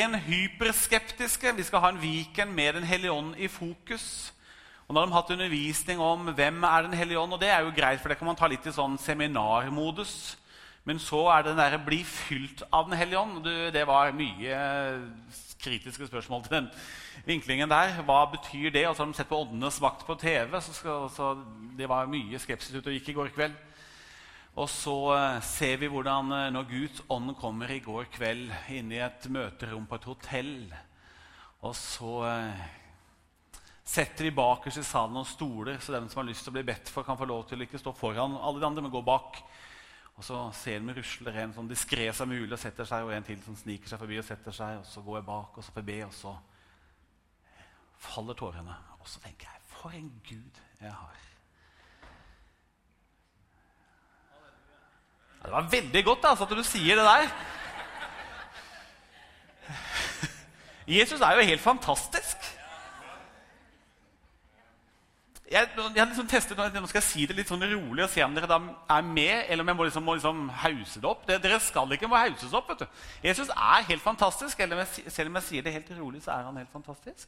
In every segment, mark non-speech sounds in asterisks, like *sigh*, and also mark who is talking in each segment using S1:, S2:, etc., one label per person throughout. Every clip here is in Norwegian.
S1: en hyperskeptiske. Vi skal ha en Viken med Den hellige ånd i fokus. Og nå har de hatt undervisning om hvem er Den hellige ånd, og det er jo greit, for det kan man ta litt i sånn seminarmodus. Men så er det den derre 'bli fylt av Den hellige ånd'. Det var mye kritiske spørsmål til den vinklingen der. Hva betyr det? Og så har de sett på Åndenes makt på TV. Så, skal, så det var mye skepsis ute og gikk i går kveld. Og så uh, ser vi hvordan uh, når Guds ånd kommer i går kveld inn i et møterom på et hotell, og så uh, setter de bakerst i salen noen stoler, så den som har lyst til å bli bedt for, kan få lov til å ikke stå foran alle de andre, men gå bak. Og så ser de rusler en sånn diskré som mulig og setter seg, og en til som sniker seg forbi og setter seg. Og så går jeg bak, og så får jeg be, og så faller tårene. Og så tenker jeg For en Gud jeg har. Ja, det var veldig godt altså, at du sier det der. Jesus er jo helt fantastisk. Jeg, jeg liksom testet, Nå skal jeg si det litt sånn rolig og se om dere da er med, eller om jeg må liksom, må liksom hause det opp. Dere skal ikke må hauses opp. vet du. Jesus er helt fantastisk. Eller selv om jeg sier det helt rolig, så er han helt fantastisk.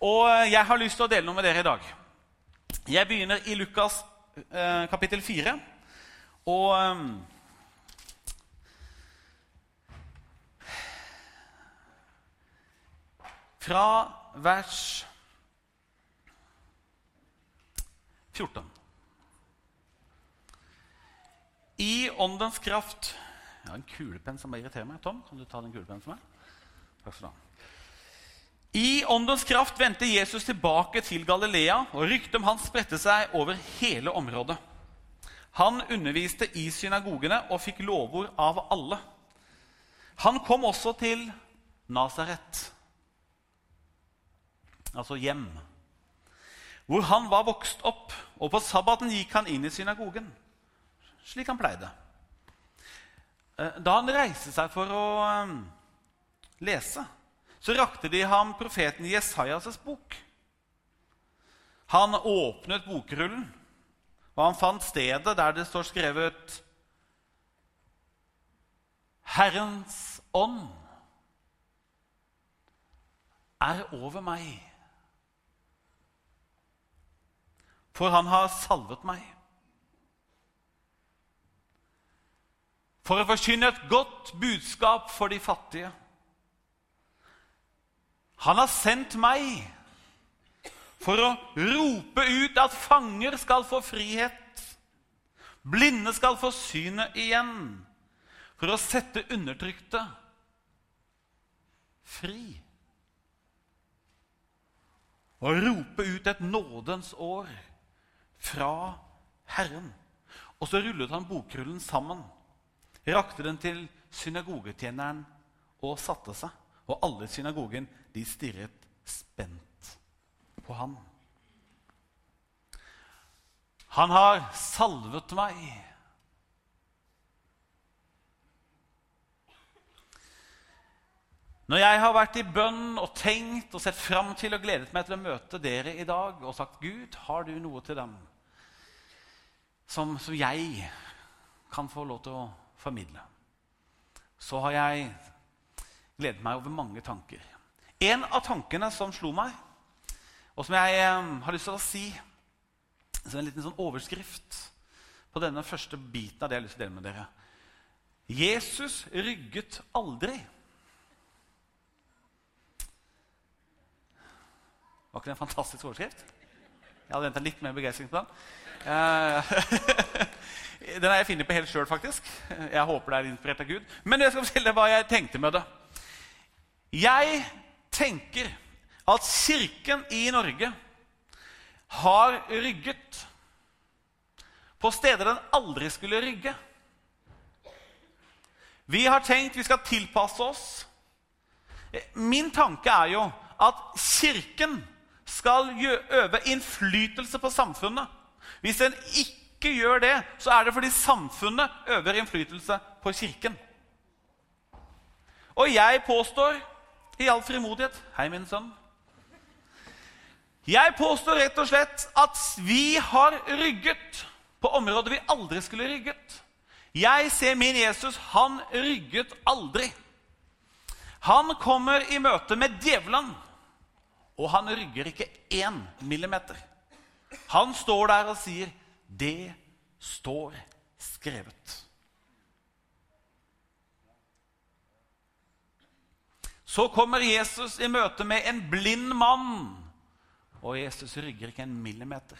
S1: Og jeg har lyst til å dele noe med dere i dag. Jeg begynner i Lukas kapittel 4. Og eh, Fra vers 14. I åndens kraft Jeg har en kulepenn som bare irriterer meg. Tom, kan du ta den kulepennen for meg? Takk skal du ha. I åndens kraft vendte Jesus tilbake til Galilea, og ryktet om han spredte seg over hele området. Han underviste i synagogene og fikk lovord av alle. Han kom også til Nasaret, altså hjem, hvor han var vokst opp. Og på sabbaten gikk han inn i synagogen, slik han pleide. Eh, da han reiste seg for å eh, lese, så rakte de ham profeten Jesajas bok. Han åpnet bokrullen, og han fant stedet der det står skrevet Herrens ånd er over meg, for han har salvet meg. For å forkynne et godt budskap for de fattige. Han har sendt meg for å rope ut at fanger skal få frihet, blinde skal få synet igjen, for å sette undertrykte fri. Og rope ut et nådens år fra Herren. Og så rullet han bokrullen sammen, rakte den til synagogetjeneren og satte seg. Og alle i synagogen de stirret spent på han. Han har salvet meg. Når jeg har vært i bønn og tenkt og sett fram til og gledet meg til å møte dere i dag og sagt, 'Gud, har du noe til dem som, som jeg kan få lov til å formidle?' Så har jeg gledet meg over mange tanker. En av tankene som slo meg, og som jeg eh, har lyst til å si som en liten sånn overskrift på denne første biten av det jeg har lyst til å dele med dere Jesus rygget aldri. Var ikke det en fantastisk overskrift? Jeg hadde venta litt mer begeistring på den. Eh, *laughs* den har jeg funnet på helt sjøl, faktisk. Jeg håper det er inspirert av Gud. Men jeg skal fortelle hva jeg tenkte med det. Jeg tenker at Kirken i Norge har rygget på steder den aldri skulle rygge. Vi har tenkt vi skal tilpasse oss. Min tanke er jo at Kirken skal øve innflytelse på samfunnet. Hvis en ikke gjør det, så er det fordi samfunnet øver innflytelse på Kirken. Og jeg påstår i all frimodighet Hei, min sønn. Jeg påstår rett og slett at vi har rygget på områder vi aldri skulle rygget. Jeg ser min Jesus. Han rygget aldri. Han kommer i møte med djevelen, og han rygger ikke én millimeter. Han står der og sier, 'Det står skrevet'. Så kommer Jesus i møte med en blind mann, og Jesus rygger ikke en millimeter.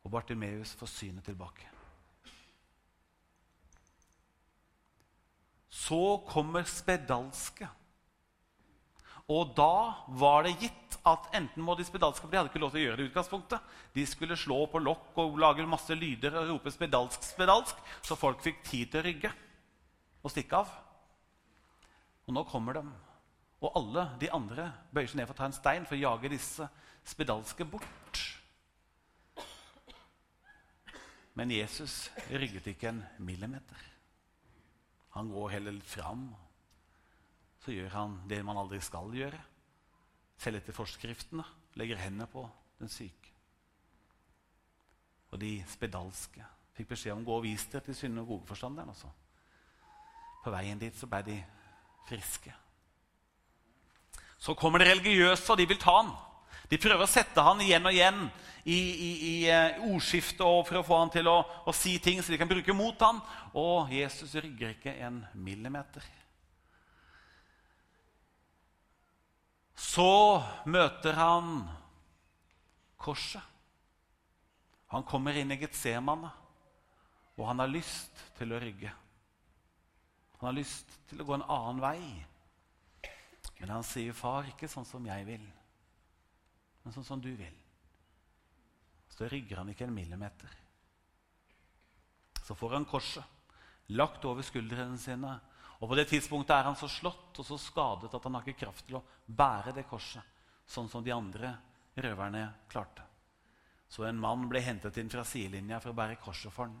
S1: Og Bartimeus får synet tilbake. Så kommer spedalske. Og da var det gitt at enten må de spedalske for De hadde ikke lov til å gjøre det i utgangspunktet. De skulle slå på lokk og lage masse lyder og rope 'spedalsk, spedalsk', så folk fikk tid til å rygge og stikke av. Og nå kommer de. Og alle de andre bøyer seg ned for å ta en stein for å jage disse spedalske bort. Men Jesus rygget ikke en millimeter. Han går heller litt fram. Så gjør han det man aldri skal gjøre. Selv etter forskriftene. Legger hendene på den syke. Og de spedalske fikk beskjed om å gå og vise det til synagogeforstanderen. og. Også. På veien dit så ble de friske. Så kommer det religiøse, og de vil ta han. De prøver å sette han igjen og igjen i, i, i ordskiftet ordskiftet for å få han til å, å, si ting så de kan bruke mot han. Og Jesus rygger ikke en millimeter. Så møter han korset. Han kommer inn i Getsemane, og han har lyst til å rygge. Han har lyst til å gå en annen vei. Men han sier, 'Far, ikke sånn som jeg vil, men sånn som du vil.' Så rygger han ikke en millimeter. Så får han korset lagt over skuldrene sine. Og På det tidspunktet er han så slått og så skadet at han har ikke kraft til å bære det korset, sånn som de andre røverne klarte. Så en mann ble hentet inn fra sidelinja for å bære korset for ham.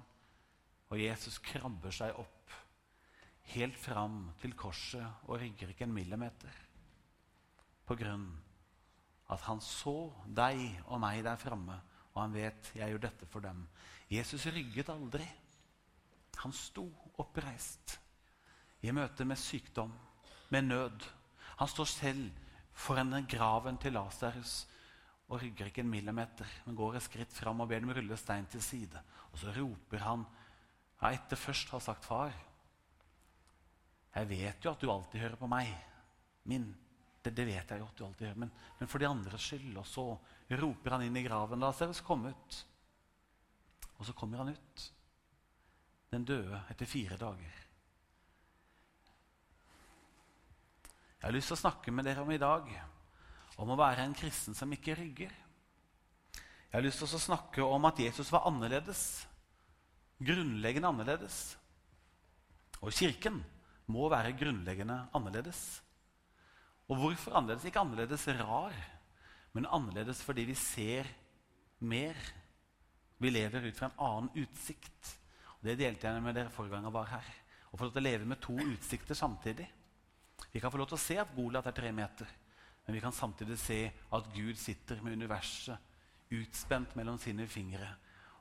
S1: Og Jesus krabber seg opp helt fram til korset og rygger ikke en millimeter. På grunn at han så deg og meg der framme og han vet jeg gjør dette for dem. Jesus rygget aldri. Han sto oppreist i møte med sykdom, med nød. Han står selv foran graven til Lasarus og rygger ikke en millimeter, men går et skritt fram og ber dem rulle stein til side. Og så roper han, ja, etter først har sagt 'Far', jeg vet jo at du alltid hører på meg. Min det, det, vet jeg jo at du alltid gjør. Men, men, for de andres skyld. Og så roper han inn i graven. La oss komme ut. Og så kommer han ut. Den døde etter fire dager. Jeg har lyst til å snakke med dere om i dag om å være en kristen som ikke rygger. Jeg har lyst til å snakke om at Jesus var annerledes. Grunnleggende annerledes. Og Kirken må være grunnleggende annerledes. Og hvorfor annerledes? Ikke annerledes rar, men annerledes fordi vi ser mer. Vi lever ut fra en annen utsikt. Og Det delte jeg med dere forrige gang jeg var her. Å få lov til å leve med to utsikter samtidig. Vi kan få lov til å se at Goliat er tre meter, men vi kan samtidig se at Gud sitter med universet utspent mellom sine fingre.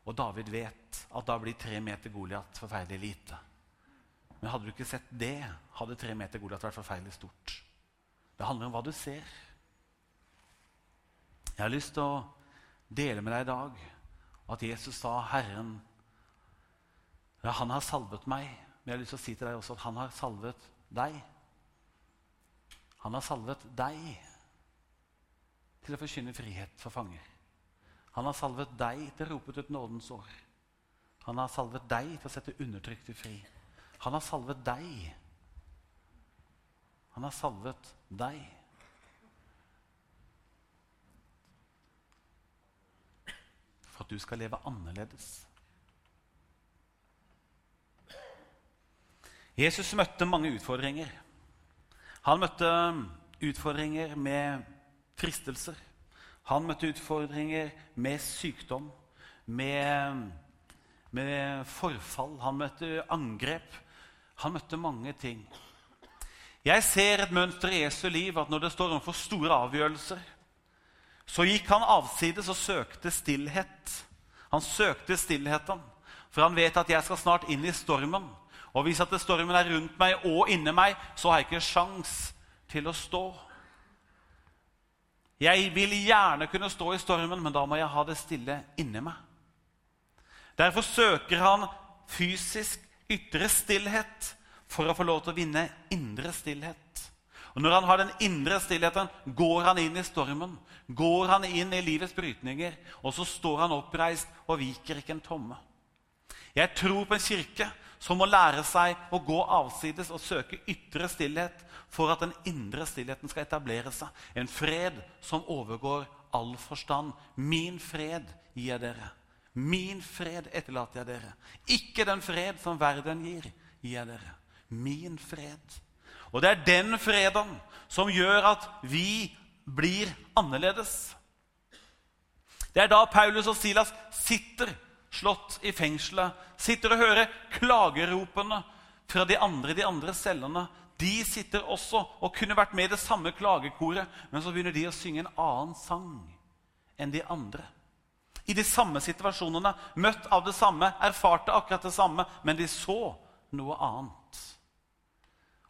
S1: Og David vet at da blir tre meter Goliat forferdelig lite. Men hadde du ikke sett det, hadde tre meter Goliat vært forferdelig stort. Det handler om hva du ser. Jeg har lyst til å dele med deg i dag at Jesus sa, 'Herren, han har salvet meg.' Men jeg har lyst til å si til deg også at han har salvet deg. Han har salvet deg til å forkynne frihet for fanger. Han har salvet deg til å rope ut nådens år. Han har salvet deg til å sette undertrykte fri. Han har salvet deg han har salvet deg. For at du skal leve annerledes. Jesus møtte mange utfordringer. Han møtte utfordringer med fristelser. Han møtte utfordringer med sykdom, med, med forfall. Han møtte angrep. Han møtte mange ting. Jeg ser et mønster i Jesu liv at når det står overfor store avgjørelser, Så gikk han avsides og søkte stillhet. Han søkte stillheten, for han vet at jeg skal snart inn i stormen. Og hvis at stormen er rundt meg og inni meg, så har jeg ikke sjans til å stå. Jeg vil gjerne kunne stå i stormen, men da må jeg ha det stille inni meg. Derfor søker han fysisk ytre stillhet for å få lov til å vinne indre stillhet. Og Når han har den indre stillheten, går han inn i stormen, går han inn i livets brytninger, og så står han oppreist og viker ikke en tomme. Jeg tror på en kirke som må lære seg å gå avsides og søke ytre stillhet for at den indre stillheten skal etablere seg. En fred som overgår all forstand. Min fred gir jeg dere. Min fred etterlater jeg dere. Ikke den fred som verden gir, gir jeg dere. Min fred. Og det er den freden som gjør at vi blir annerledes. Det er da Paulus og Silas sitter slått i fengselet, sitter og hører klageropene fra de andre i de andre cellene. De sitter også og kunne vært med i det samme klagekoret, men så begynner de å synge en annen sang enn de andre. I de samme situasjonene, møtt av det samme, erfarte akkurat det samme, men de så noe annet.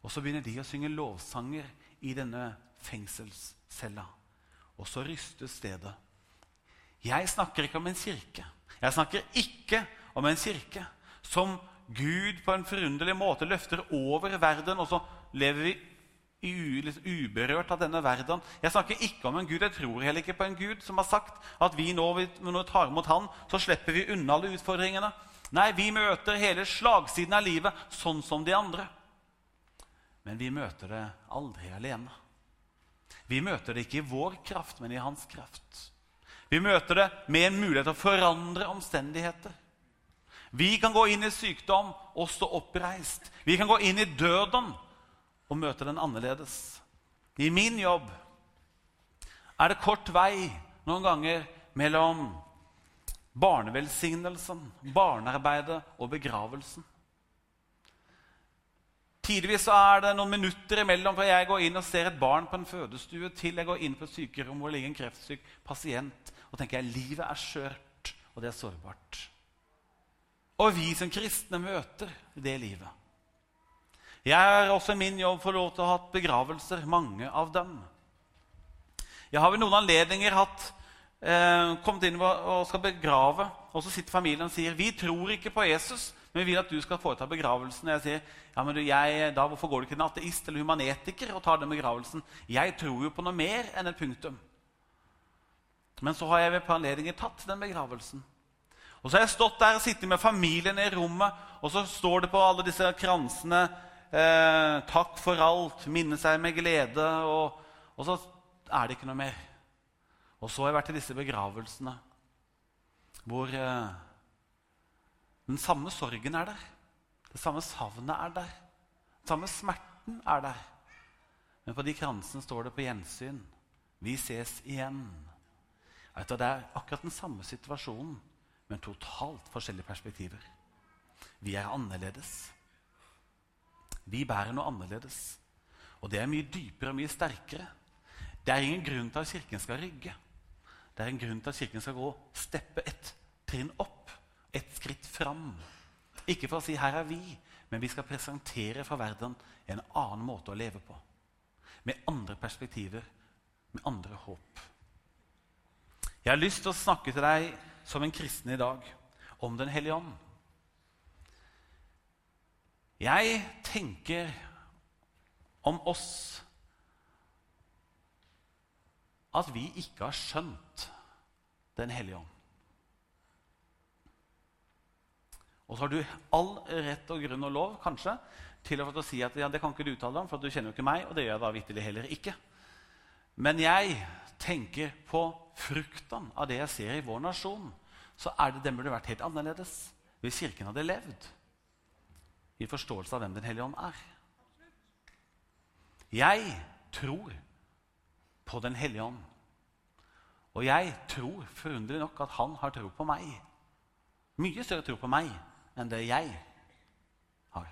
S1: Og så begynner de å synge lovsanger i denne fengselscella. Og så rystes stedet. Jeg snakker ikke om en kirke. Jeg snakker ikke om en kirke som Gud på en forunderlig måte løfter over verden, og så lever vi uberørt av denne verden. Jeg snakker ikke om en Gud. Jeg tror heller ikke på en Gud som har sagt at vi nå, når vi tar imot Han, så slipper vi unna alle utfordringene. Nei, vi møter hele slagsiden av livet sånn som de andre. Men vi møter det aldri alene. Vi møter det ikke i vår kraft, men i hans kraft. Vi møter det med en mulighet til å forandre omstendigheter. Vi kan gå inn i sykdom og stå oppreist. Vi kan gå inn i døden og møte den annerledes. I min jobb er det kort vei noen ganger mellom barnevelsignelsen, barnearbeidet og begravelsen. Tidvis er det noen minutter imellom fra jeg går inn og ser et barn på en fødestue, til jeg går inn på et sykerom hvor det ligger en kreftsyk pasient og tenker jeg, livet er skjørt, og det er sårbart. Og vi som kristne møter det livet. Jeg har også i min jobb fått lov til å ha hatt begravelser, mange av dem. Jeg har ved noen anledninger hatt, eh, kommet inn og skal begrave, og så sitter familien og sier vi tror ikke på Jesus, men vi vil at du skal foreta begravelsen. Jeg sier ja, men du, jeg, da, hvorfor går du ikke til en ateist eller humanetiker og tar den begravelsen? Jeg tror jo på noe mer enn et punktum. Men så har jeg ved anledninger tatt den begravelsen. Og så har jeg stått der og sittet med familien i rommet, og så står det på alle disse kransene eh, 'Takk for alt. Minne seg med glede.' Og, og, så er det ikke noe mer. Og så har jeg vært i disse begravelsene hvor eh, den samme sorgen er der. Det samme savnet er der. Den samme smerten er der. Men på de kransene står det på gjensyn. Vi ses igjen. Du, Det er akkurat den samme situasjonen, men totalt forskjellige perspektiver. Vi er annerledes. Vi bærer noe annerledes. Og det er mye dypere og mye sterkere. Det er ingen grunn til at Kirken skal rygge. Det er en grunn til at Kirken skal gå steppe ett trinn opp, ett skritt fram. Ikke for å si 'her er vi', men vi skal presentere for verden en annen måte å leve på. Med andre perspektiver, med andre håp. Jeg har lyst til å snakke til deg som en kristen i dag om Den hellige ånd. Jeg tenker om oss at vi ikke har skjønt Den hellige ånd. Og så har du all rett og grunn og lov kanskje, til å få si at ja, det kan ikke du uttale deg om, for du kjenner jo ikke meg. Og det gjør jeg da vitterlig heller ikke. Men jeg tenker på frukten av det jeg ser i vår nasjon, så er det, den burde vært helt annerledes hvis Kirken hadde levd i forståelse av hvem Den hellige ånd er. Jeg tror på Den hellige ånd. Og jeg tror forunderlig nok at han har tro på meg. Mye større tro på meg enn det jeg har.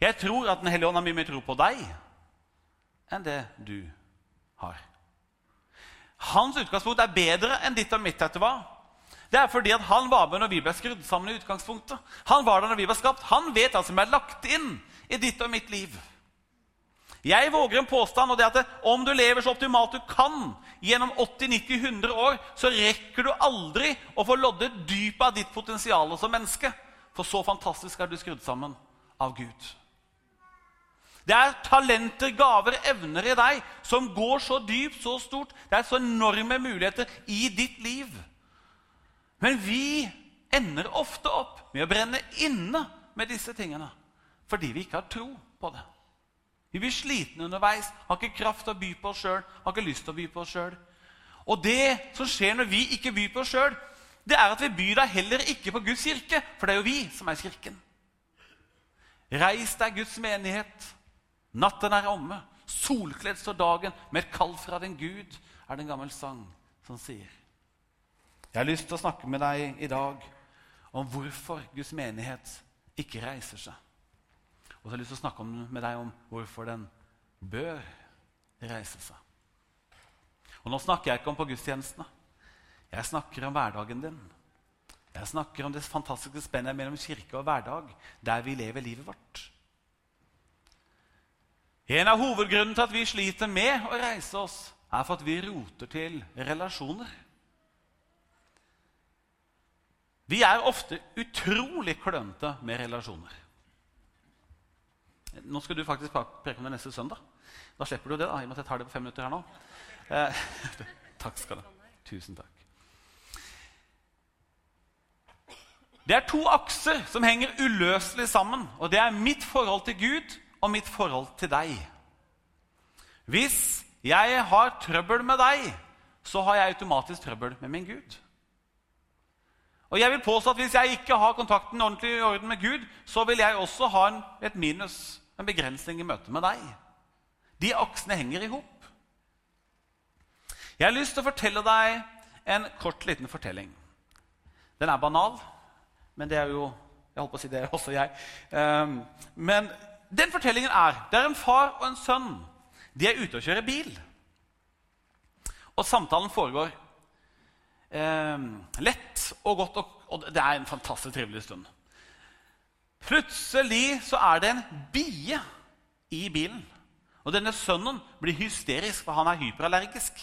S1: Jeg tror at Den hellige ånd har mye mer tro på deg enn det du har. Hans utgangspunkt er bedre enn ditt og mitt. etter hva? Det er fordi at han var med når vi ble skrudd sammen. i utgangspunktet. Han var der når vi ble skapt. Han vet hva som er lagt inn i ditt og mitt liv. Jeg våger en påstand, og det er at om du lever så optimalt du kan gjennom 80-90-100 år, så rekker du aldri å få loddet dypet av ditt potensial som menneske. For så fantastisk er du skrudd sammen av Gud. Det er talenter, gaver, evner i deg som går så dypt, så stort. Det er så enorme muligheter i ditt liv. Men vi ender ofte opp med å brenne inne med disse tingene fordi vi ikke har tro på det. Vi blir slitne underveis, har ikke kraft til å by på oss sjøl, har ikke lyst til å by på oss sjøl. Og det som skjer når vi ikke byr på oss sjøl, det er at vi byr da heller ikke på Guds kirke, for det er jo vi som er kirken. Reis deg, Guds menighet. Natten er omme. Solkledd står dagen med et kall fra din Gud, er det en gammel sang som sier. Jeg har lyst til å snakke med deg i dag om hvorfor Guds menighet ikke reiser seg. Og så har jeg lyst til å snakke med deg om hvorfor den bør reise seg. Og Nå snakker jeg ikke om på gudstjenestene. Jeg snakker om hverdagen din. Jeg snakker om det fantastiske spennet mellom kirke og hverdag, der vi lever livet vårt. En av hovedgrunnene til at vi sliter med å reise oss, er for at vi roter til relasjoner. Vi er ofte utrolig klønete med relasjoner. Nå skal du faktisk preke om det neste søndag. Da slipper du det, da, i og med at jeg tar det på fem minutter her nå. Eh, *laughs* takk skal du ha. Tusen takk. Det er to akser som henger uløselig sammen. Og det er mitt forhold til Gud og mitt forhold til deg. Hvis jeg har trøbbel med deg, så har jeg automatisk trøbbel med min Gud. Og jeg vil påstå at Hvis jeg ikke har kontakten ordentlig i orden med Gud, så vil jeg også ha en, et minus en begrensning i møte med deg. De aksene henger i hop. Jeg har lyst til å fortelle deg en kort, liten fortelling. Den er banal, men det er jo Jeg holdt på å si det også jeg. Um, men den fortellingen er det er en far og en sønn. De er ute og kjører bil. Og samtalen foregår eh, lett og godt, og, og det er en fantastisk trivelig stund. Plutselig så er det en bie i bilen. Og denne sønnen blir hysterisk, for han er hyperallergisk.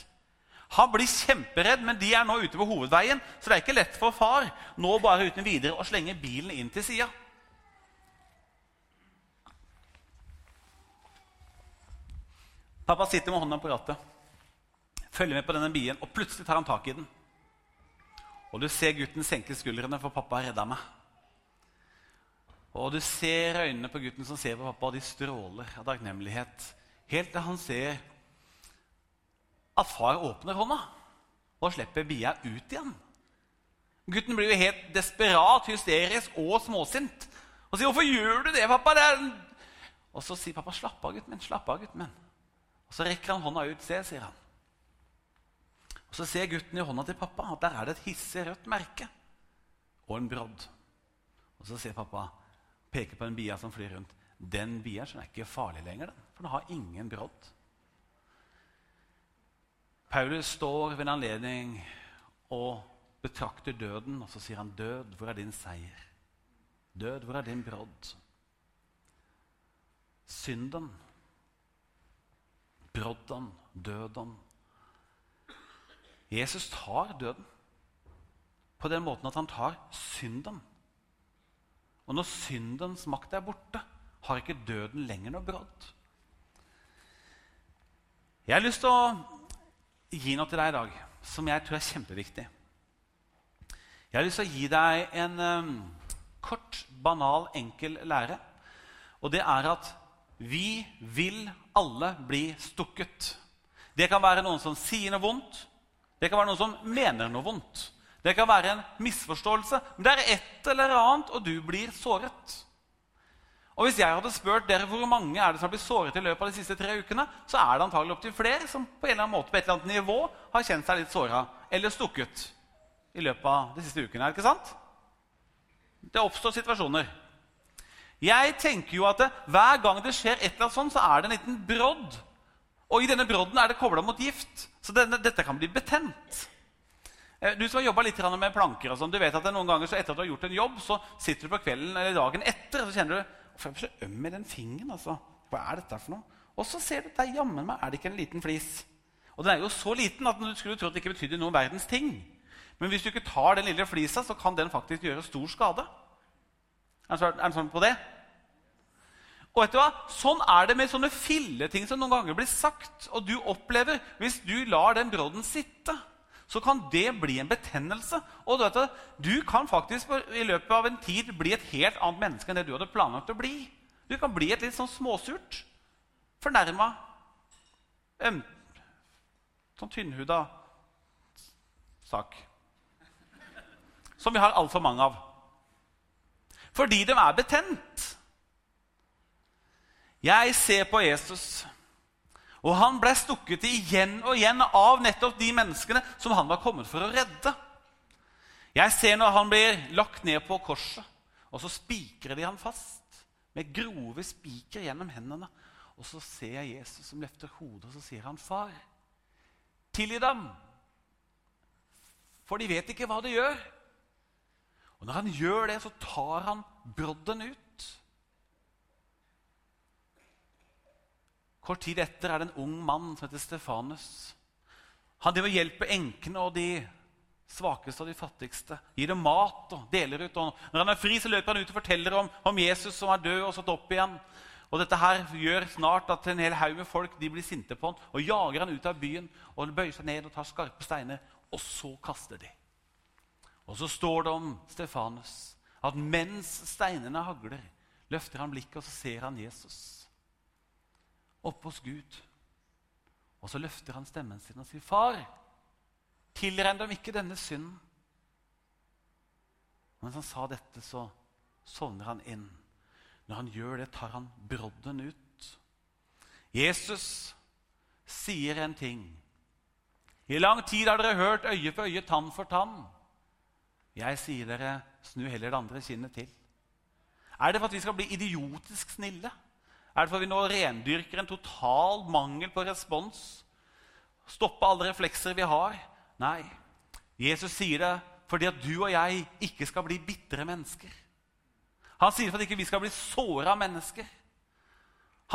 S1: Han blir kjemperedd, men de er nå ute på hovedveien, så det er ikke lett for far nå bare uten videre å slenge bilen inn til sida. Pappa sitter med hånda på rattet, følger med på denne bien, og plutselig tar han tak i den. Og du ser gutten senke skuldrene, for pappa har redda meg. Og du ser øynene på gutten som ser på pappa, og de stråler av takknemlighet. Helt til han ser at far åpner hånda og slipper bia ut igjen. Gutten blir jo helt desperat, hysterisk og småsint. Og sier 'Hvorfor gjør du det, pappa?' Og så sier pappa 'Slapp av, gutten min'. slapp av, gutten min. Og Så rekker han hånda ut. 'Se', sier han. Og Så ser gutten i hånda til pappa at der er det et hissig rødt merke og en brodd. Og så ser pappa peker på en bia som flyr rundt. Den bia er ikke farlig lenger, den, for den har ingen brodd. Paulus står ved en anledning og betrakter døden, og så sier han, 'Død, hvor er din seier?' 'Død, hvor er din brodd?' Synden, brodden, døden. Jesus tar døden på den måten at han tar synden. Og når syndens makt er borte, har ikke døden lenger noe brodd. Jeg har lyst til å gi noe til deg i dag som jeg tror er kjempeviktig. Jeg har lyst til å gi deg en um, kort, banal, enkel lære. Og det er at vi vil alle bli stukket. Det kan være noen som sier noe vondt. Det kan være noen som mener noe vondt. Det kan være en misforståelse, men det er et eller annet, og du blir såret. Og Hvis jeg hadde spurt dere hvor mange er det som har blitt såret i løpet av de siste tre ukene, så er det antagelig opptil flere som på en eller annen måte på et eller annet nivå har kjent seg litt såra eller stukket i løpet av de siste ukene. er det ikke sant? Det oppstår situasjoner. Jeg tenker jo at det, hver gang det skjer et eller annet sånt, så er det en liten brodd. Og i denne brodden er det kobla mot gift. Så denne, dette kan bli betent. Eh, du som har jobba litt med planker, og sånn, du vet at noen ganger etter at du har gjort en jobb, så sitter du på kvelden eller dagen etter og så kjenner du Hvorfor er jeg så øm i den fingeren? altså? Hva er dette for noe? Og så ser du at jammen meg er det ikke en liten flis. Og den er jo så liten at du skulle tro at det ikke betydde noen verdens ting. Men hvis du ikke tar den lille flisa, så kan den faktisk gjøre stor skade. Er det sånn på det? Og vet du hva? Sånn er det med sånne filleting som noen ganger blir sagt. Og du opplever, hvis du lar den brodden sitte, så kan det bli en betennelse. Og du, vet, du kan faktisk i løpet av en tid bli et helt annet menneske enn det du hadde planlagt å bli. Du kan bli et litt sånn småsurt, fornærma, øm, sånn tynnhuda sak. Som vi har altfor mange av. Fordi de er betent. Jeg ser på Jesus, og han ble stukket igjen og igjen av nettopp de menneskene som han var kommet for å redde. Jeg ser når han blir lagt ned på korset, og så spikrer de han fast med grove spiker gjennom hendene. Og så ser jeg Jesus som løfter hodet, og så sier han, 'Far, tilgi dem.' For de vet ikke hva de gjør. Og når han gjør det, så tar han brodden ut. Kort tid etter er det en ung mann som heter Stefanus. Han driver og hjelper enkene og de svakeste og de fattigste. Gir dem mat og deler ut. Og når han er fri, så løper han ut og forteller om, om Jesus som er død og satt opp igjen. Og Dette her gjør snart at en hel haug med folk de blir sinte på han og jager han ut av byen. og Han bøyer seg ned og tar skarpe steiner, og så kaster de. Og så står det om Stefanus at mens steinene hagler, løfter han blikket, og så ser han Jesus oppe hos Gud. Og så løfter han stemmen sin og sier, 'Far, tilregn dem ikke denne synden.' Mens han sa dette, så sovner han inn. Når han gjør det, tar han brodden ut. Jesus sier en ting. I lang tid har dere hørt øye for øye, tann for tann. Jeg sier dere, snu heller det andre kinnet til. Er det for at vi skal bli idiotisk snille? Er det fordi vi nå rendyrker en total mangel på respons? Stoppe alle reflekser vi har? Nei. Jesus sier det fordi at du og jeg ikke skal bli bitre mennesker. Han sier det for at ikke vi skal bli såra mennesker.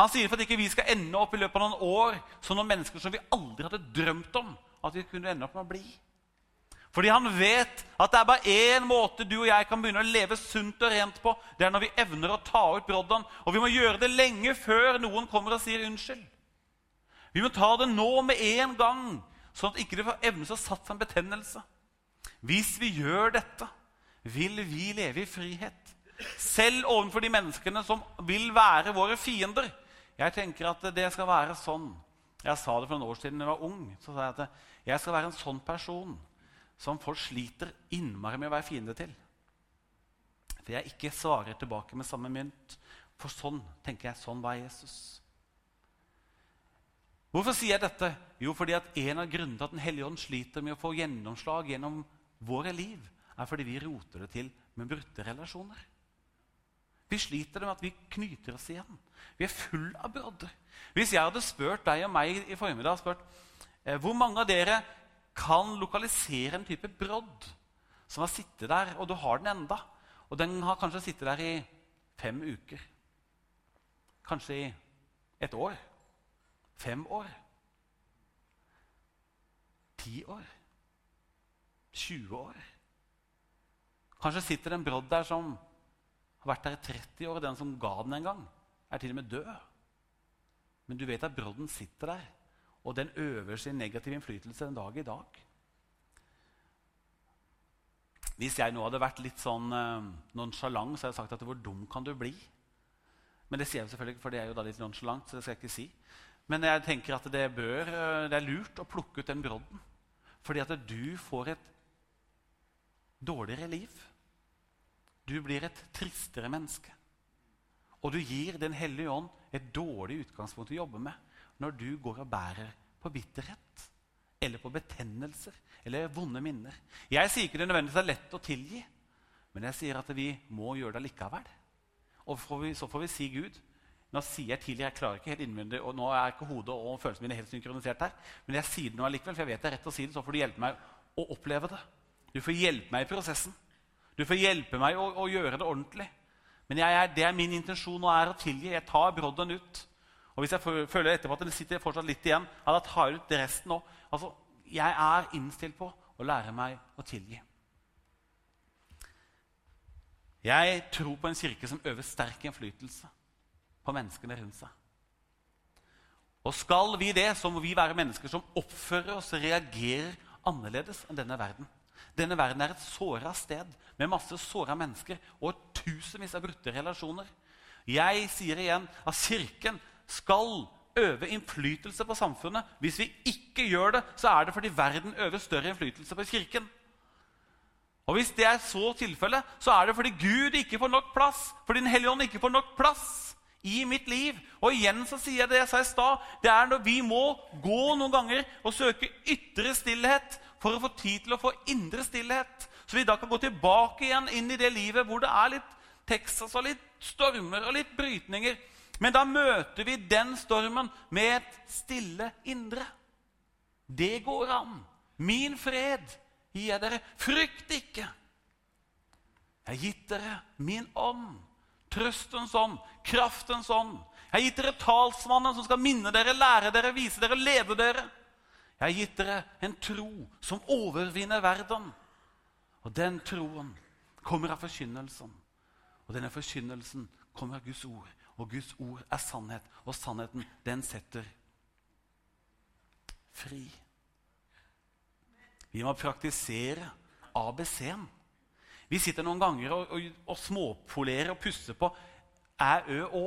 S1: Han sier det for at ikke vi skal ende opp i løpet av noen år som noen mennesker som vi aldri hadde drømt om at vi kunne ende opp med å bli. Fordi han vet at det er bare én måte du og jeg kan begynne å leve sunt og rent på. Det er når vi evner å ta ut brodden. Og vi må gjøre det lenge før noen kommer og sier unnskyld. Vi må ta det nå med en gang, sånn at ikke det får evne å satt seg en betennelse. Hvis vi gjør dette, vil vi leve i frihet. Selv overfor de menneskene som vil være våre fiender. Jeg tenker at det skal være sånn. Jeg sa det for noen år siden da jeg var ung. så sa jeg at jeg skal være en sånn person som folk sliter innmari med å være fiende til. For jeg ikke svarer tilbake med samme mynt. For sånn tenker jeg, sånn var Jesus. Hvorfor sier jeg dette? Jo, fordi at en av grunnene til at Den hellige ånd sliter med å få gjennomslag gjennom våre liv, er fordi vi roter det til med brutte relasjoner. Vi sliter med at vi knyter oss igjen. Vi er full av brodder. Hvis jeg hadde spurt deg og meg i formiddag spurt, eh, hvor mange av dere kan lokalisere en type brodd som har sittet der, og du har den enda. Og den har kanskje sittet der i fem uker. Kanskje i et år. Fem år. Ti år. 20 år. Kanskje sitter det en brodd der som har vært der i 30 år. og Den som ga den en gang, er til og med død. Men du vet at brodden sitter der og den øver sin negative innflytelse den dag i dag. Hvis jeg nå hadde vært litt sånn uh, nonsjalant, så hadde jeg sagt at hvor dum kan du bli? Men det sier jeg selvfølgelig, ikke, for det er jo da litt nonsjalant. så det skal jeg ikke si. Men jeg tenker at det, bør, uh, det er lurt å plukke ut den brodden. Fordi at du får et dårligere liv. Du blir et tristere menneske. Og du gir Den hellige ånd et dårlig utgangspunkt å jobbe med når du går og bærer på bitterhet eller på betennelser eller vonde minner. Jeg sier ikke det nødvendigvis er lett å tilgi, men jeg sier at vi må gjøre det likevel. Og så får vi si Gud, Nå sier jeg tidlig, jeg klarer ikke helt innvendig, og nå er ikke hodet og følelsene mine helt synkronisert her. Men jeg sier det nå allikevel, for jeg vet det er rett å si det. Så får du hjelpe meg å oppleve det. Du får hjelpe meg i prosessen. Du får hjelpe meg å, å gjøre det ordentlig. Men jeg, det er min intensjon og er å tilgi. Jeg tar brodden ut. Og hvis jeg føler etterpå at det sitter fortsatt litt igjen, ja, da tar jeg ut resten òg. Altså, jeg er innstilt på å lære meg å tilgi. Jeg tror på en kirke som øver sterk innflytelse på menneskene rundt seg. Og skal vi det, så må vi være mennesker som oppfører oss og reagerer annerledes enn denne verden. Denne verden er et såra sted med masse såra mennesker og tusenvis av brutte relasjoner. Jeg sier igjen at Kirken skal øve innflytelse på samfunnet. Hvis vi ikke gjør det, så er det fordi verden øver større innflytelse på Kirken. Og Hvis det er så tilfelle, så er det fordi Gud ikke får nok plass. Fordi Den hellige ånd ikke får nok plass i mitt liv. Og igjen så sier jeg det jeg sa i stad. Det er når vi må gå noen ganger og søke ytre stillhet for å få tid til å få indre stillhet. Så vi da kan gå tilbake igjen inn i det livet hvor det er litt Texas og litt stormer og litt brytninger. Men da møter vi den stormen med et stille indre. Det går an. Min fred gir jeg dere. Frykt ikke. Jeg har gitt dere min ånd, trøstens ånd, kraftens ånd. Jeg har gitt dere talsmannen som skal minne dere, lære dere, vise dere, lede dere. Jeg har gitt dere en tro som overvinner verden. Og den troen kommer av forkynnelsen. Og denne forkynnelsen kommer av Guds ord. Og Guds ord er sannhet. Og sannheten, den setter fri. Vi må praktisere ABC-en. Vi sitter noen ganger og, og, og småpolerer og pusser på æ, ø, å.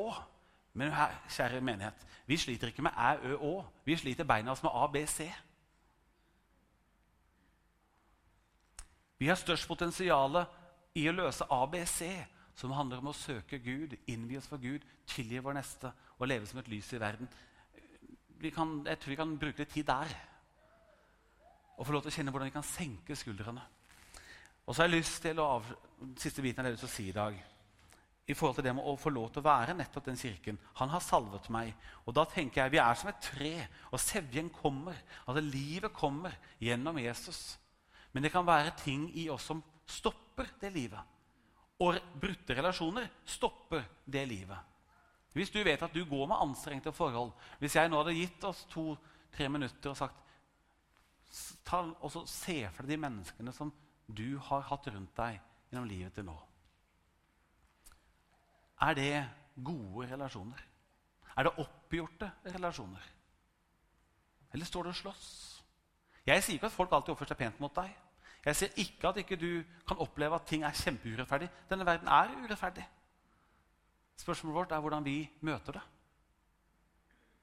S1: Men her, kjære menighet, vi sliter ikke med æ, ø, å. Vi sliter beina oss med ABC. Vi har størst potensial i å løse ABC, som handler om å søke Gud, innvie oss for Gud, tilgi vår neste og leve som et lys i verden. Kan, jeg tror vi kan bruke litt tid der og få lov til å kjenne hvordan vi kan senke skuldrene. Og så har jeg lyst til å av, siste biten jeg har lyst til å si i dag, i forhold til det med å få lov til å være nettopp den kirken. Han har salvet meg. Og da tenker jeg vi er som et tre, og sevjen kommer. Altså livet kommer gjennom Jesus. Men det kan være ting i oss som stopper det livet. Og brutte relasjoner stopper det livet. Hvis du vet at du går med anstrengte forhold Hvis jeg nå hadde gitt oss to-tre minutter og sagt ta, og så Se for deg de menneskene som du har hatt rundt deg gjennom livet til nå. Er det gode relasjoner? Er det oppgjorte relasjoner? Eller står det og slåss? Jeg sier ikke at folk alltid oppfører seg pent mot deg. Jeg sier ikke at ikke du kan oppleve at ting er kjempeurettferdig. Denne verden er urettferdig. Spørsmålet vårt er hvordan vi møter det.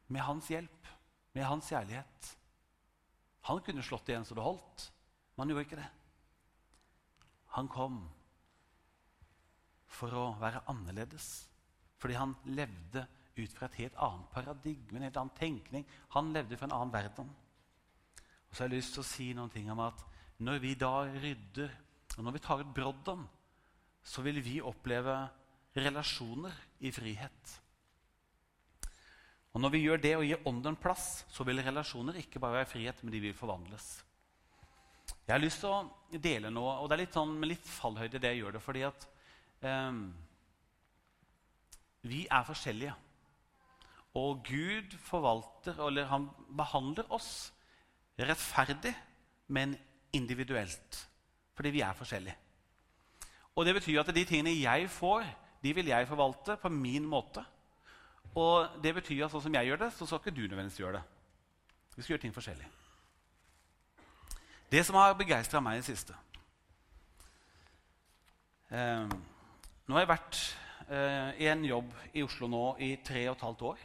S1: Med hans hjelp, med hans kjærlighet. Han kunne slått igjen så det holdt, men han gjorde ikke det. Han kom for å være annerledes. Fordi han levde ut fra et helt annet paradigme, en helt annen tenkning. Han levde fra en annen verden. Og så har jeg lyst til å si noen ting om at når vi da rydder, og når vi tar ut brodden, så vil vi oppleve relasjoner i frihet. Og Når vi gjør det og gir ånden plass, så vil relasjoner ikke bare være frihet, men de vil forvandles. Jeg har lyst til å dele noe, og det er litt sånn med litt fallhøyde det jeg gjør det, fordi at um, vi er forskjellige. Og Gud forvalter, eller han behandler oss rettferdig, men individuelt. Fordi vi er forskjellige. Og det betyr at de tingene jeg får, de vil jeg forvalte på min måte. Og det betyr at sånn som jeg gjør det, så skal ikke du nødvendigvis gjøre det. Vi skal gjøre ting forskjellig. Det som har begeistra meg i det siste eh, Nå har jeg vært eh, i en jobb i Oslo nå i tre og et halvt år.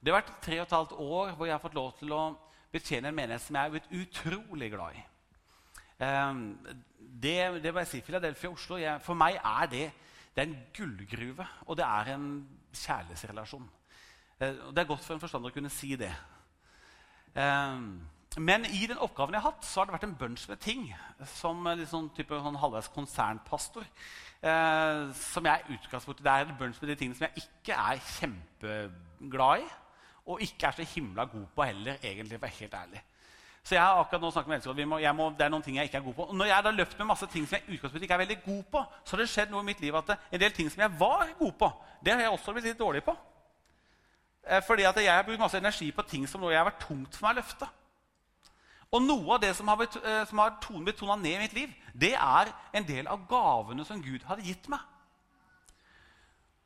S1: Det har vært tre og et halvt år hvor jeg har fått lov til å betjene en menighet som jeg er blitt utrolig glad i. Eh, det, det må jeg si. Philadelphia Oslo jeg, For meg er det, det er en gullgruve, og det er en kjærlighetsrelasjon. Eh, det er godt for en forstander å kunne si det. Eh, men i den oppgaven jeg har hatt, så har det vært en bunch med ting som liksom, type sånn halvveis konsernpastor. Eh, som jeg er utgangspunktet, Det er en bunch med de tingene som jeg ikke er kjempeglad i. Og ikke er så himla god på heller, egentlig, for å være helt ærlig. Så jeg har akkurat nå snakket med Elsker, må, må, Det er noen ting jeg ikke er god på. Og når jeg da løpt med masse ting som jeg utgangspunktet ikke er veldig god på, så har det skjedd noe i mitt liv at en del ting som jeg var god på, det har jeg også blitt litt dårlig på. Eh, fordi at jeg har brukt masse energi på ting som jeg har vært tungt for meg å løfte. Og noe av det som har, blitt, eh, som har blitt tona ned i mitt liv, det er en del av gavene som Gud hadde gitt meg.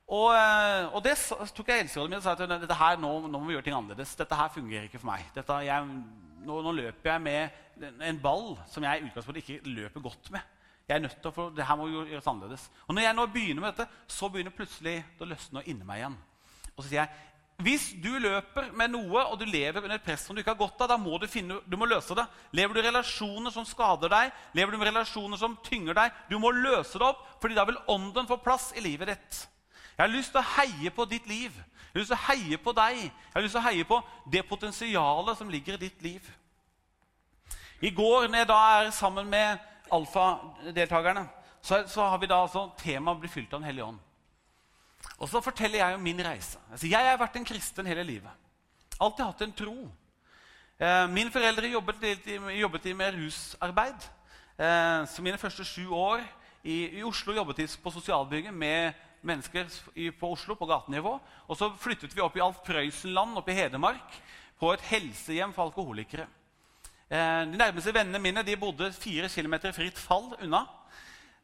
S1: Og, eh, og det tok jeg helserådet mitt og sa at dette her, nå, nå, må vi gjøre ting annerledes. Dette her fungerer ikke for meg. Dette, jeg, nå, nå, løper jeg med en ball som jeg i utgangspunktet ikke løper godt med. Jeg er nødt til å få, det her må gjøres annerledes. Og når jeg nå begynner med dette, så begynner plutselig det å løsne inni meg igjen. Og så sier jeg hvis du løper med noe og du lever under et press som du ikke har godt av, da må du, finne, du må løse det. Lever du i relasjoner som skader deg, lever du med relasjoner som tynger deg, du må løse det opp, fordi da vil ånden få plass i livet ditt. Jeg har lyst til å heie på ditt liv. Jeg har lyst til å heie på deg. Jeg har lyst til å heie på det potensialet som ligger i ditt liv. I går, når jeg da er sammen med alfadeltakerne, så, så har vi da altså temaet bli fylt av Den hellige ånd'. Og så forteller jeg om min reise. Altså, jeg har vært en kristen hele livet. Alltid hatt en tro. Eh, mine foreldre jobbet, jobbet med rusarbeid. Eh, så mine første sju år i, i Oslo jobbet de på sosialbygget med mennesker på Oslo på gatenivå. Og så flyttet vi opp i Alf Prøysenland oppe i Hedmark, på et helsehjem for alkoholikere. Eh, de nærmeste vennene mine de bodde fire kilometer fritt fall unna.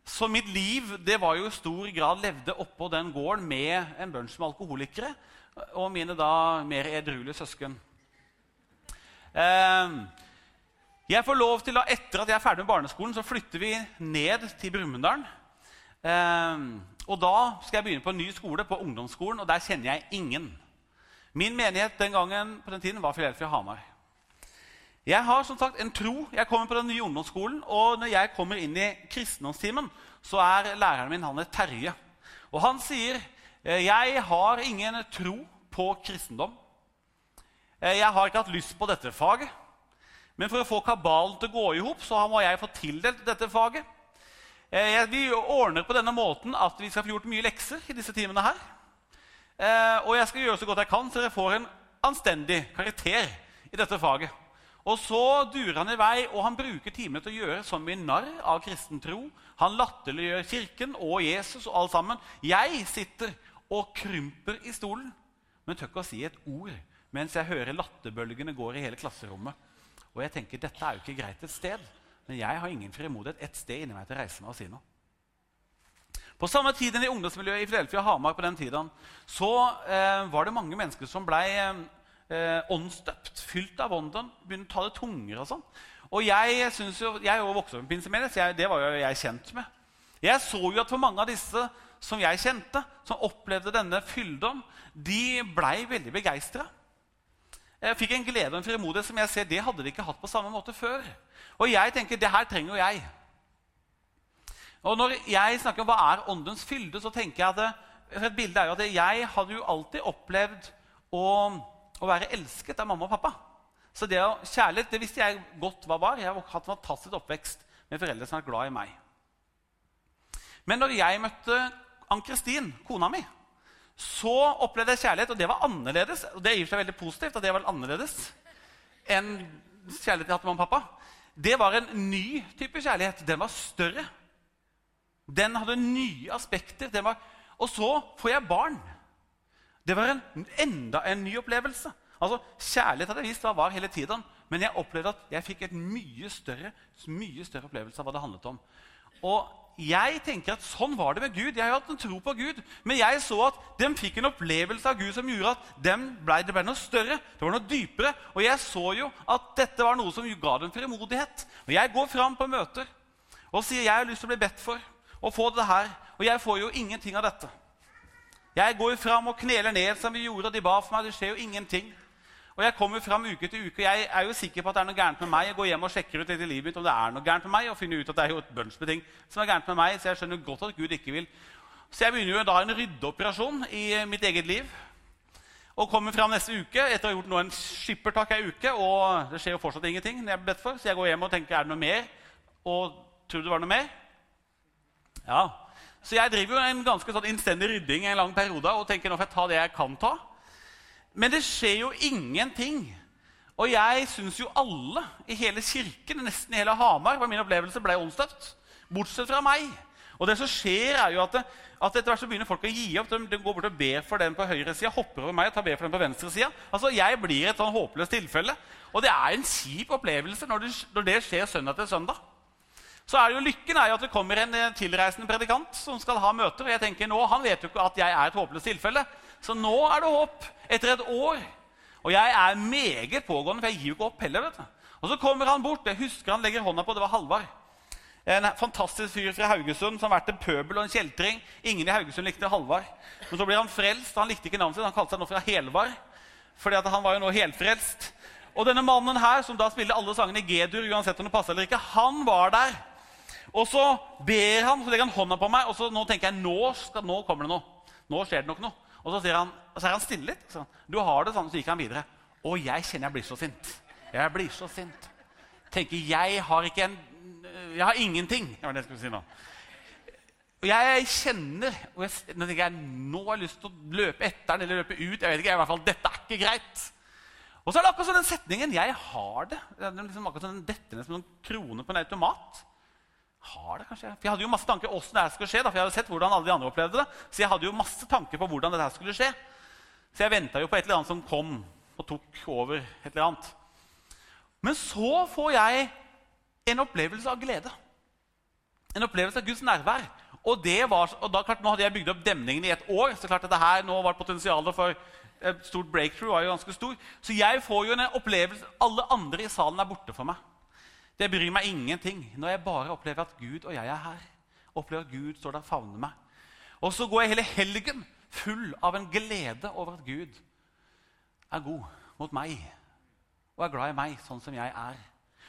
S1: Så mitt liv det var jo i stor grad levde oppå den gården med en bunch med alkoholikere og mine da mer edruelige søsken. Eh, jeg får lov til, da, Etter at jeg er ferdig med barneskolen, så flytter vi ned til Brumunddal. Og da skal jeg begynne på en ny skole, på ungdomsskolen, og der kjenner jeg ingen. Min menighet den gangen på den tiden var Filadelfia Hamar. Jeg har som sagt en tro. Jeg kommer på den nye ungdomsskolen, og når jeg kommer inn i kristendomstimen, så er læreren min han er Terje. Og han sier «Eh, jeg har ingen tro på kristendom. Eh, jeg har ikke hatt lyst på dette faget. Men for å få kabalen til å gå i hop så må jeg få tildelt dette faget. Eh, vi ordner på denne måten at vi skal få gjort mye lekser i disse timene her. Og jeg skal gjøre så godt jeg kan, så dere får en anstendig karakter i dette faget. Og så durer han i vei, og han bruker timene til å gjøre så mye narr av kristen tro. Han latterliggjør Kirken og Jesus og alt sammen. Jeg sitter og krymper i stolen, men tør ikke å si et ord mens jeg hører latterbølgene går i hele klasserommet. Og jeg tenker, dette er jo ikke greit et sted, men jeg har ingen frimodighet et sted inni meg til å reise meg og si noe. På samme tiden i ungdomsmiljøet i Filadelfia Hamar på den tiden, så eh, var det mange mennesker som blei eh, åndsdøpt, fylt av ånden, begynte å ta det tungere og sånn. Og jeg, synes jo, jeg er jo vokst opp med pinsemenighet, så jeg, det var jo jeg kjent med. Jeg så jo at for mange av disse som jeg kjente, som opplevde denne fylldom, de blei veldig begeistra. Jeg fikk en glede og en frimodighet som jeg ser, det hadde de ikke hatt på samme måte før. Og jeg tenker det her trenger jo jeg. Og når jeg snakker om hva er åndens fylde, så tenker jeg at det, et bilde er jo at jeg hadde jo alltid opplevd å å være elsket av mamma og pappa. Så det å, kjærlighet det visste jeg godt hva var. Jeg har hatt en fantastisk oppvekst med foreldre som er glad i meg. Men når jeg møtte Ann-Kristin, kona mi, så opplevde jeg kjærlighet, og det var annerledes. Og det gir seg veldig positivt at det var annerledes enn kjærlighet jeg hadde med pappa. Det var en ny type kjærlighet. Den var større. Den hadde nye aspekter. Var, og så får jeg barn. Det var en, enda en ny opplevelse. Altså, Kjærlighet hadde jeg visst hva var hele tiden, men jeg opplevde at jeg fikk et mye større, mye større opplevelse av hva det handlet om. Og jeg tenker at Sånn var det med Gud. Jeg har hatt en tro på Gud. Men jeg så at de fikk en opplevelse av Gud som gjorde at ble, det ble noe større. det var noe dypere. Og jeg så jo at dette var noe som ga dem fremodighet. Og jeg går fram på møter og sier jeg har lyst til å bli bedt for å få det her. Og jeg får jo ingenting av dette. Jeg går fram og kneler ned som vi gjorde, og de ba for meg. Det skjer jo ingenting. Og jeg kommer fram uke til uke. og Jeg er jo sikker på at det er noe gærent med meg. Jeg går hjem og sjekker ut i livet mitt om det er noe gærent med meg, og finner ut at det er jo et bunch med ting som er gærent med meg, så jeg skjønner godt at Gud ikke vil. Så jeg begynner jo da en ryddeoperasjon i mitt eget liv. Og kommer fram neste uke etter å ha gjort nå en skippertak ei uke, og det skjer jo fortsatt ingenting. når jeg blir bedt for, Så jeg går hjem og tenker er det noe mer. Og tror det var noe mer? Ja. Så jeg driver jo en ganske sånn innstendig rydding en lang periode og tenker nå får jeg ta det jeg kan ta. Men det skjer jo ingenting. Og jeg syns jo alle i hele kirken, nesten i hele Hamar, var min opplevelse ble åndsdøpt. Bortsett fra meg. Og det som skjer er jo at, det, at etter hvert så begynner folk å gi opp. De, de går bort og ber for den på høyresida, hopper over meg og tar ber for den på venstresida. Altså, jeg blir et sånn håpløst tilfelle. Og det er en kjip opplevelse når det, når det skjer søndag til søndag. Så er det jo Lykken er jo at det kommer en eh, tilreisende predikant som skal ha møter. og jeg tenker nå, Han vet jo ikke at jeg er et håpløst tilfelle, så nå er det håp. Etter et år og jeg er meget pågående, for jeg gir jo ikke opp heller. vet du. Og så kommer han bort. Jeg husker han legger hånda på. Det var Halvard. En fantastisk fyr fra Haugesund som har vært en pøbel og en kjeltring. Ingen i Haugesund likte Halvard. Men så blir han frelst. Han likte ikke navnet sitt. Han kalte seg nå fra Helvar. fordi han var jo nå helfrelst. Og denne mannen her, som da spiller alle sangene i G-dur, uansett om det passer eller ikke, han var der. Og så ber han, så legger han hånda på meg, og så nå tenker jeg nå, skal, nå kommer det noe. Nå skjer det nok noe. Og så, han, så er han stille litt. Så, du har det sånn, så gikk han videre. Og jeg kjenner jeg blir så sint. Jeg blir så sint. Tenker, jeg har ikke en Jeg har ingenting. Det var det jeg skulle si nå. Og jeg kjenner og jeg, Nå tenker jeg, nå har jeg lyst til å løpe etter den eller løpe ut. jeg vet ikke, i hvert fall, Dette er ikke greit. Og så er det akkurat sånn den setningen 'jeg har det'. det er liksom akkurat sånn, Dette ned som en krone på en automat har det kanskje? For Jeg hadde jo masse tanker hvordan det skulle skje. Da, for jeg hadde sett hvordan alle de andre opplevde det. Så jeg hadde jo masse tanker på hvordan dette skulle skje. Så jeg venta jo på et eller annet som kom og tok over et eller annet. Men så får jeg en opplevelse av glede. En opplevelse av Guds nærvær. Og, det var, og da, klart, Nå hadde jeg bygd opp demningen i et år, så klart at det her nå var potensialet for et stort breakthrough var jo ganske stor. Så jeg får jo en opplevelse Alle andre i salen er borte for meg. Det bryr meg ingenting når jeg bare opplever at Gud og jeg er her. Opplever at Gud står der og favner meg. Og så går jeg hele helgen full av en glede over at Gud er god mot meg og er glad i meg sånn som jeg er.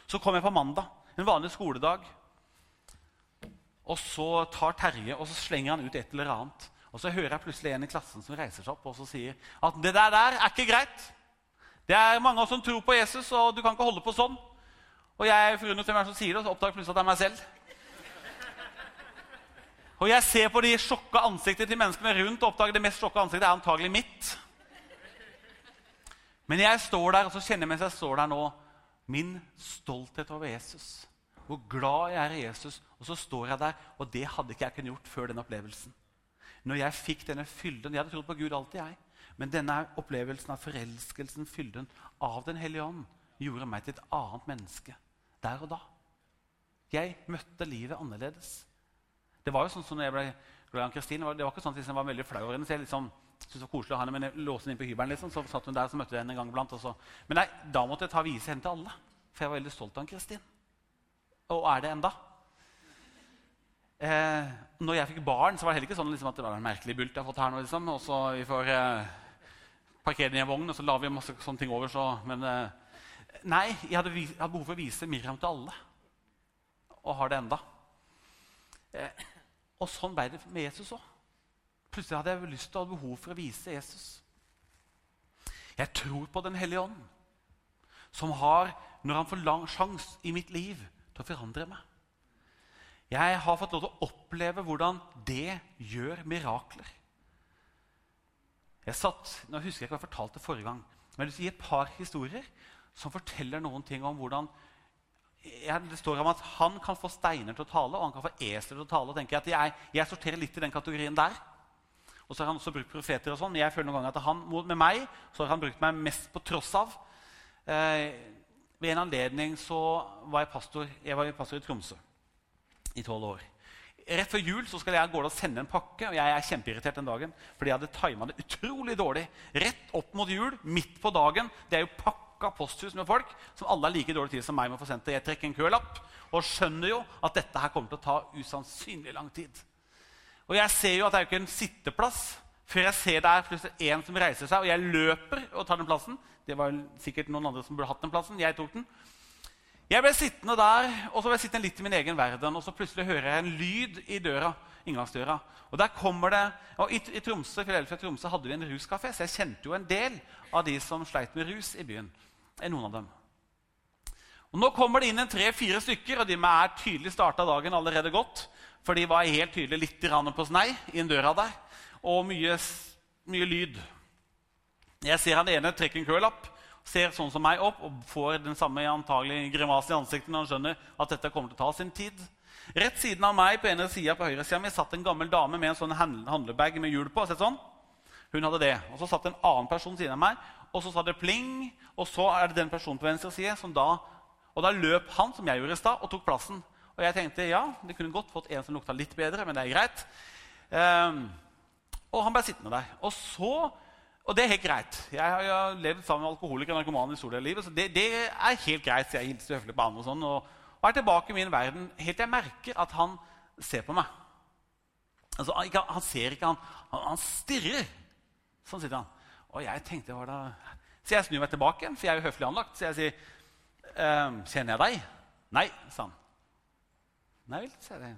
S1: Så kommer jeg på mandag, en vanlig skoledag. Og så tar Terje og så slenger han ut et eller annet. Og så hører jeg plutselig en i klassen som reiser seg opp og så sier at det der, der er ikke greit. Det er mange av oss som tror på Jesus, og du kan ikke holde på sånn. Og jeg forundret hvem som sier det, og så oppdager plutselig at det er meg selv. Og jeg ser på de sjokka ansiktene til menneskene rundt og oppdager det mest sjokka ansiktet er antagelig mitt. Men jeg står der og så kjenner jeg mens jeg står der nå, min stolthet over Jesus. Hvor glad jeg er i Jesus. Og så står jeg der, og det hadde ikke jeg kunnet gjort før den opplevelsen. Når jeg fikk denne fylden Jeg hadde trodd på Gud alltid, jeg. Men denne opplevelsen av forelskelsen, fylden av Den hellige ånd, gjorde meg til et annet menneske der og da. Jeg møtte livet annerledes. Det var jo sånn som når jeg ble glad i Ann-Kristin. det var ikke sånn at jeg var veldig flau over henne. så jeg liksom, syntes det var koselig å ha henne, men jeg låste henne inn på hybelen. Liksom, så satt hun der, så møtte jeg henne en gang iblant. Men nei, da måtte jeg ta vise henne til alle. For jeg var veldig stolt av Ann-Kristin. Og er det enda. Eh, når jeg fikk barn, så var det heller ikke sånn liksom, at det var en merkelig bult jeg har fått her nå. Liksom. Og så vi får eh, parkere den i en vogn, og så la vi masse sånne ting over. Så, men eh, Nei, jeg hadde, jeg hadde, behov for å vise Miriam til alle. Og har det enda. Eh, og sånn ble det med Jesus òg. Plutselig hadde jeg lyst til å ha behov for å vise Jesus. Jeg tror på Den hellige ånd, som har, når han får lang sjanse i mitt liv, til å forandre meg. Jeg har fått lov til å oppleve hvordan det gjør mirakler. Jeg satt, nå husker jeg ikke hva jeg fortalte forrige gang, men jeg vil si et par historier som forteller noen ting om hvordan Det står om at han kan få steiner til å tale, og han kan få esler til å tale. og tenker at jeg, jeg, sorterer litt i den kategorien der. Og så har han også brukt profeter. og sånn, men jeg føler noen ganger at han, Med meg så har han brukt meg mest på tross av. Eh, ved en anledning så var jeg pastor, jeg var pastor i Tromsø i tolv år. Rett før jul så skal jeg gå og sende en pakke, og jeg er kjempeirritert den dagen. Fordi jeg hadde tima det utrolig dårlig. Rett opp mot jul, midt på dagen. Det er jo pakke pakka posthus med folk som alle er like dårlig tid som meg med å få sendt det. Jeg trekker en kølapp og skjønner jo at dette her kommer til å ta usannsynlig lang tid. Og jeg ser jo at det er jo ikke en sitteplass før jeg ser det er en som reiser seg, og jeg løper og tar den plassen. Det var sikkert noen andre som burde hatt den plassen. Jeg tok den. Jeg ble sittende der og så ble jeg sittende litt i min egen verden, og så plutselig hører jeg en lyd i døra, inngangsdøra. Og der kommer det, og I, i Tromsø, Philadelphia Tromsø hadde vi en ruskafé, så jeg kjente jo en del av de som sleit med rus i byen. Noen av dem. Og Nå kommer det inn en tre-fire stykker, og de med er tydelig starta dagen allerede godt. For de var helt tydelig litt på snei inn døra der, og mye, mye lyd. Jeg ser han ene trekke en kølapp ser sånn som meg opp og får den samme antagelig grimasen i ansiktet når han skjønner at dette kommer til å ta sin tid. Rett siden av meg på ene siden, på høyre sida mi satt en gammel dame med en sånn handlebag med hjul på. Sett sånn. Hun hadde det. Og Så satt en annen person siden av meg, og så sa det pling. Og så er det den personen på venstre side som da Og da løp han, som jeg gjorde i stad, og tok plassen. Og jeg tenkte ja, det kunne godt fått en som lukta litt bedre, men det er greit. Um, og han ble sittende der. Og så og det er helt greit. Jeg har levd sammen med alkoholikere og narkomane i stor del av livet. så det, det, er helt greit, så jeg hilser høflig på han og sånn. Og, og, er tilbake i min verden helt til jeg merker at han ser på meg. Altså, ikke, han ser ikke, han, han, han, stirrer. Sånn sitter han. Og jeg tenkte hva da... Så jeg snur meg tilbake, for jeg er jo høflig anlagt. Så jeg sier, ehm, 'Kjenner jeg deg?' 'Nei', sa han. 'Nei vel', sier jeg.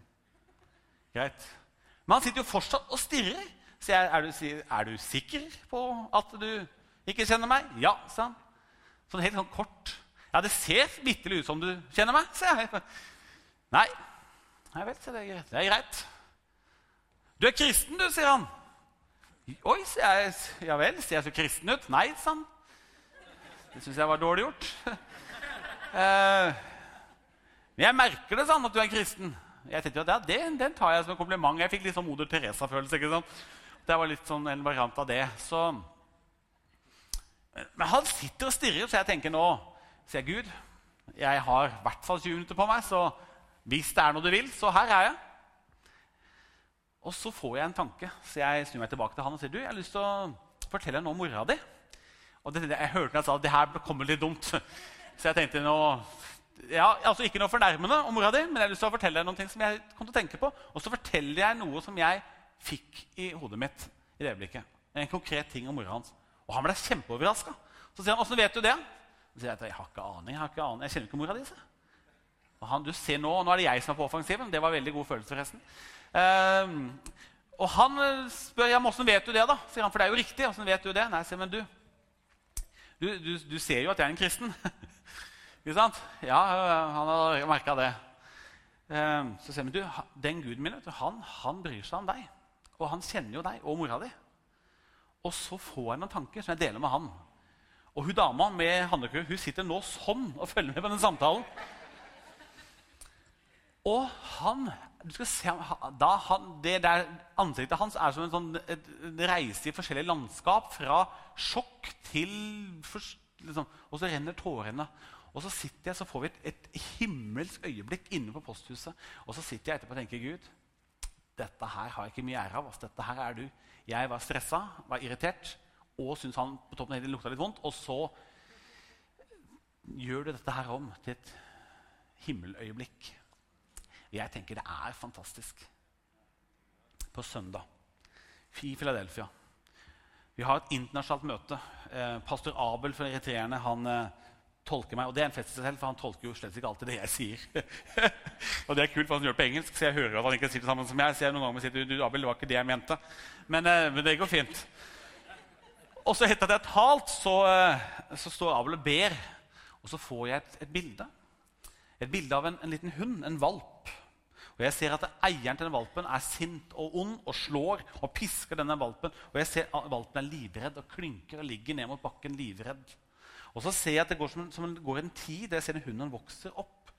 S1: Greit. Men han sitter jo fortsatt og stirrer. Så jeg, er, du, er du sikker på at du ikke kjenner meg? Ja, sa han. Sånn helt sånn kort. Ja, det ser vitterlig ut som du kjenner meg, sa jeg. Nei. Nei vel, det er greit. Det er greit. Du er kristen, du, sier han. Oi, sier jeg. Ja vel, ser jeg så kristen ut? Nei, sa han. Det syns jeg var dårlig gjort. uh, *laughs* men jeg merker det sånn at du er kristen. Jeg tenkte ja, det, Den tar jeg som en kompliment. Jeg fikk litt sånn Moder Teresa-følelse. ikke sant? Det var litt sånn en variant av det. Så, men han sitter og stirrer, så jeg tenker nå sier jeg, Gud, jeg har i hvert fall 20 minutter på meg, så hvis det er noe du vil, så her er jeg. Og så får jeg en tanke, så jeg snur meg tilbake til han og sier du, jeg har lyst til å fortelle noe om mora di. Og det, jeg hørte han sa at det her kommer litt dumt. Så jeg tenkte nå ja, altså Ikke noe fornærmende om mora di, men jeg har lyst til å fortelle deg noe som jeg kom til å tenke på. Og så forteller jeg noe som jeg fikk i hodet mitt i det øyeblikket. En konkret ting om mora hans. Og han ble kjempeoverraska. Så sier han, 'Åssen vet du det?' Så sier jeg, 'Jeg har ikke aning. Jeg har ikke aning. Jeg kjenner ikke mora di.' Og han, du ser Nå nå er det jeg som er på offensiven. Det var veldig god følelse, forresten. Um, og han spør ja, 'Åssen vet du det?' da? sier han, For det er jo riktig. Åssen vet du det? Nei, sier men du, du, du, du ser jo at jeg er en kristen. *laughs* Ikke sant? Ja, han har merka det. Um, så sier han, du, den guden min, han, han bryr seg om deg. Og han kjenner jo deg og mora di. Og så får jeg noen tanker som jeg deler med han. Og hun dama med hanneku, hun sitter nå sånn og følger med på den samtalen. Og han du skal se, han, det der Ansiktet hans er som en sånn et, reise i forskjellige landskap. Fra sjokk til liksom, Og så renner tårene. Og så sitter jeg, så får vi et, et himmelsk øyeblikk inne på posthuset. Og så sitter jeg etterpå og tenker Gud, dette her har jeg ikke mye ære av. Altså, dette her er du. Jeg var stressa, var irritert og syntes han på toppen av det lukta litt vondt. Og så gjør du dette her om til et himmeløyeblikk. Jeg tenker det er fantastisk. På søndag i Philadelphia. Vi har et internasjonalt møte. Eh, pastor Abel fra eritreerne han eh, tolker meg. Og det er en fest i seg selv, for han tolker jo slett ikke alltid det jeg sier. *laughs* og det er kult, for han gjør det på engelsk, så jeg hører at han ikke sier det samme som jeg. Så jeg noen ganger sier du, Abel, det var ikke det jeg mente. Men, uh, men det går fint. Og så etter at jeg har talt, så, uh, så, står Abel og ber. Og så får jeg et, et bilde. Et bilde av en, en, liten hund, en valp. Og jeg ser at eieren til den valpen er sint og ond og slår og pisker denne valpen. Og jeg ser at valpen er livredd og klynker og ligger ned mot bakken livredd. Og så ser jeg at det går som, som det går en tid der jeg ser hunden vokser opp.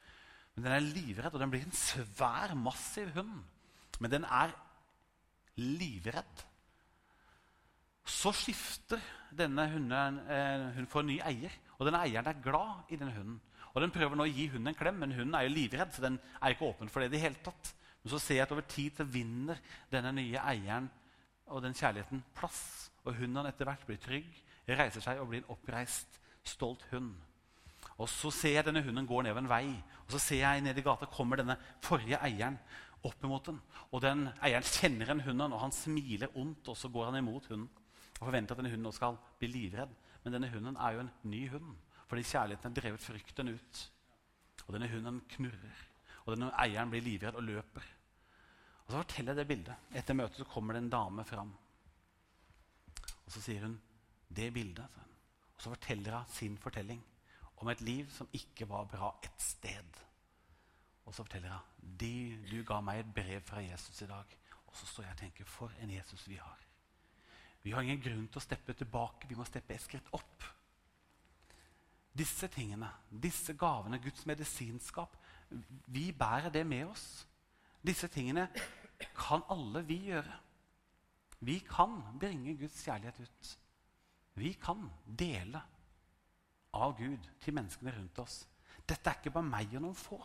S1: Men den er livredd, og den blir en svær, massiv hund. Men den er livredd. Så skifter denne hunden eh, hun får en ny eier. Og denne eieren er glad i denne hunden. Og Den prøver nå å gi hunden en klem, men hunden er jo livredd. så den er ikke åpen for det i det hele tatt. Men så ser jeg at over tid så vinner denne nye eieren og den kjærligheten plass. Og hunden etter hvert blir trygg, reiser seg og blir oppreist stolt hund. Og Så ser jeg denne hunden går nedover en vei. Og Så ser jeg ned i gata kommer denne forrige eieren opp imot den. Og den Eieren kjenner en hunden, og han smiler ondt, og så går han imot hunden. Og forventer at denne hunden nå skal bli livredd. Men denne hunden er jo en ny hund. Fordi kjærligheten har drevet frykten ut. Og denne hunden knurrer. Og denne eieren blir livredd og løper. Og Så forteller jeg det bildet. Etter møtet så kommer det en dame fram. Og så sier hun det bildet. Og så forteller hun sin fortelling om et liv som ikke var bra et sted. Og så forteller hun de, du ga meg et brev fra Jesus i dag. Og så står jeg og tenker for en Jesus vi har. Vi har ingen grunn til å steppe tilbake. Vi må steppe et skritt opp. Disse tingene, disse gavene, Guds medisinskap, vi bærer det med oss. Disse tingene kan alle vi gjøre. Vi kan bringe Guds kjærlighet ut. Vi kan dele av Gud til menneskene rundt oss. Dette er ikke bare meg og noen få.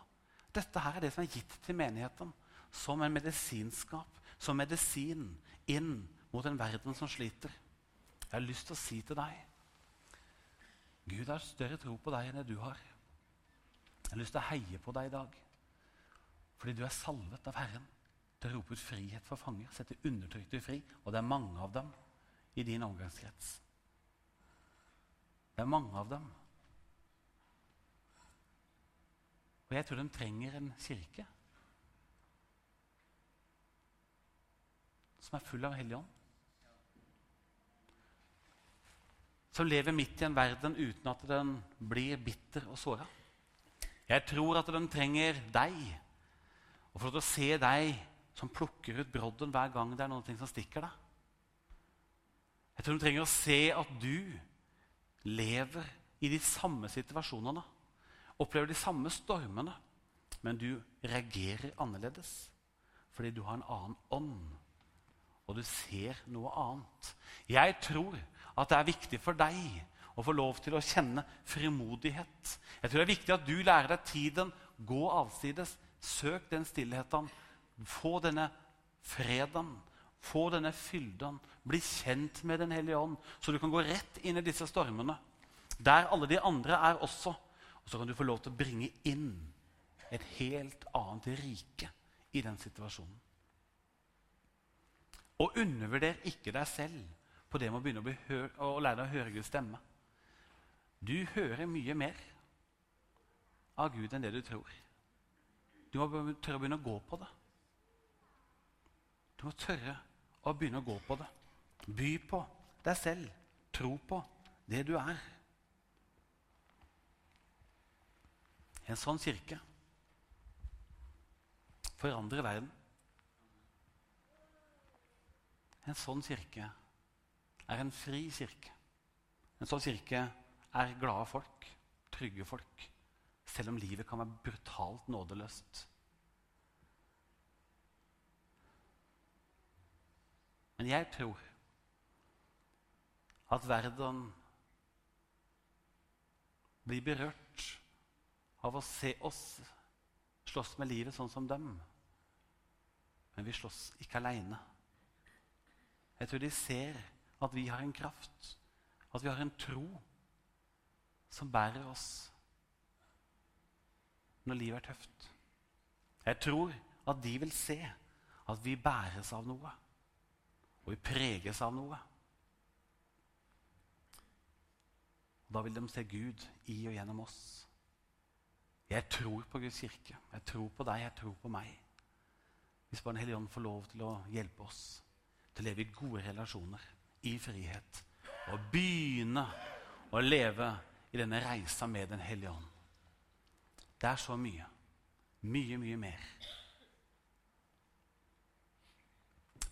S1: Dette her er det som er gitt til menigheten som en medisinskap, som medisin inn mot en verden som sliter. Jeg har lyst til å si til deg Gud har større tro på deg enn det du har. Jeg har lyst til å heie på deg i dag fordi du er salvet av Herren til å rope ut frihet for fanger, sette undertrykte fri. Og det er mange av dem i din omgangskrets. Det er mange av dem. Og jeg tror de trenger en kirke som er full av Hellig Ånd. Som lever midt i en verden uten at den blir bitter og såra. Jeg tror at den trenger deg. Og for å se deg som plukker ut brodden hver gang det er noe som stikker deg. Jeg tror de trenger å se at du lever i de samme situasjonene. Opplever de samme stormene. Men du reagerer annerledes fordi du har en annen ånd. Og du ser noe annet. Jeg tror at det er viktig for deg å få lov til å kjenne frimodighet. Jeg tror det er viktig at du lærer deg tiden. Gå avsides. Søk den stillheten. Få denne freden. Få denne fylden. Bli kjent med Den hellige ånd, så du kan gå rett inn i disse stormene. Der alle de andre er også. Og så kan du få lov til å bringe inn et helt annet rike i den situasjonen. Og undervurder ikke deg selv på det med å begynne å, å lære deg å høre Guds stemme. Du hører mye mer av Gud enn det du tror. Du må tørre å begynne å gå på det. Du må tørre å begynne å gå på det. By på deg selv. Tro på det du er. En sånn kirke forandrer verden. En sånn kirke er en fri kirke. En sånn kirke er glade folk, trygge folk, selv om livet kan være brutalt nådeløst. Men jeg tror at verden blir berørt av å se oss slåss med livet sånn som dem. Men vi slåss ikke aleine. Jeg tror de ser at vi har en kraft, at vi har en tro som bærer oss når livet er tøft. Jeg tror at de vil se at vi bæres av noe, og vi preges av noe. Da vil de se Gud i og gjennom oss. Jeg tror på Guds kirke. Jeg tror på deg, jeg tror på meg. Hvis bare Den hellige ånd får lov til å hjelpe oss til å leve i gode relasjoner, i frihet, og begynne å leve i denne reisa med Den hellige ånd. Det er så mye. Mye, mye mer.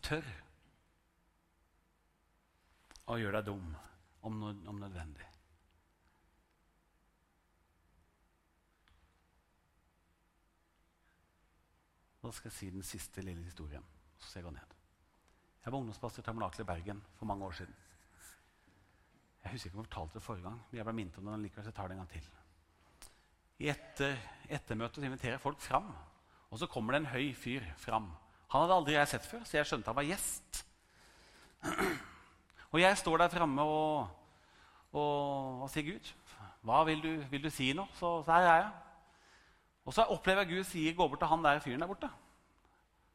S1: Tør å gjør deg dum om, om nødvendig. Da skal jeg si den siste lille historien. Så skal jeg gå ned. Jeg var ungdomspastor i Tabernaklet i Bergen for mange år siden. Jeg husker ikke om jeg fortalte det forrige gang, men jeg ble minnet om det likevel, så jeg tar det en gang til. I etter, ettermøtet inviterer jeg folk fram, og så kommer det en høy fyr fram. Han hadde aldri jeg sett før, så jeg skjønte han var gjest. Og jeg står der framme og, og, og, sier, 'Gud, hva vil du, vil du si nå?' Så, så, her er jeg. Og så opplever jeg Gud sier, 'Gå bort til han der fyren der borte'.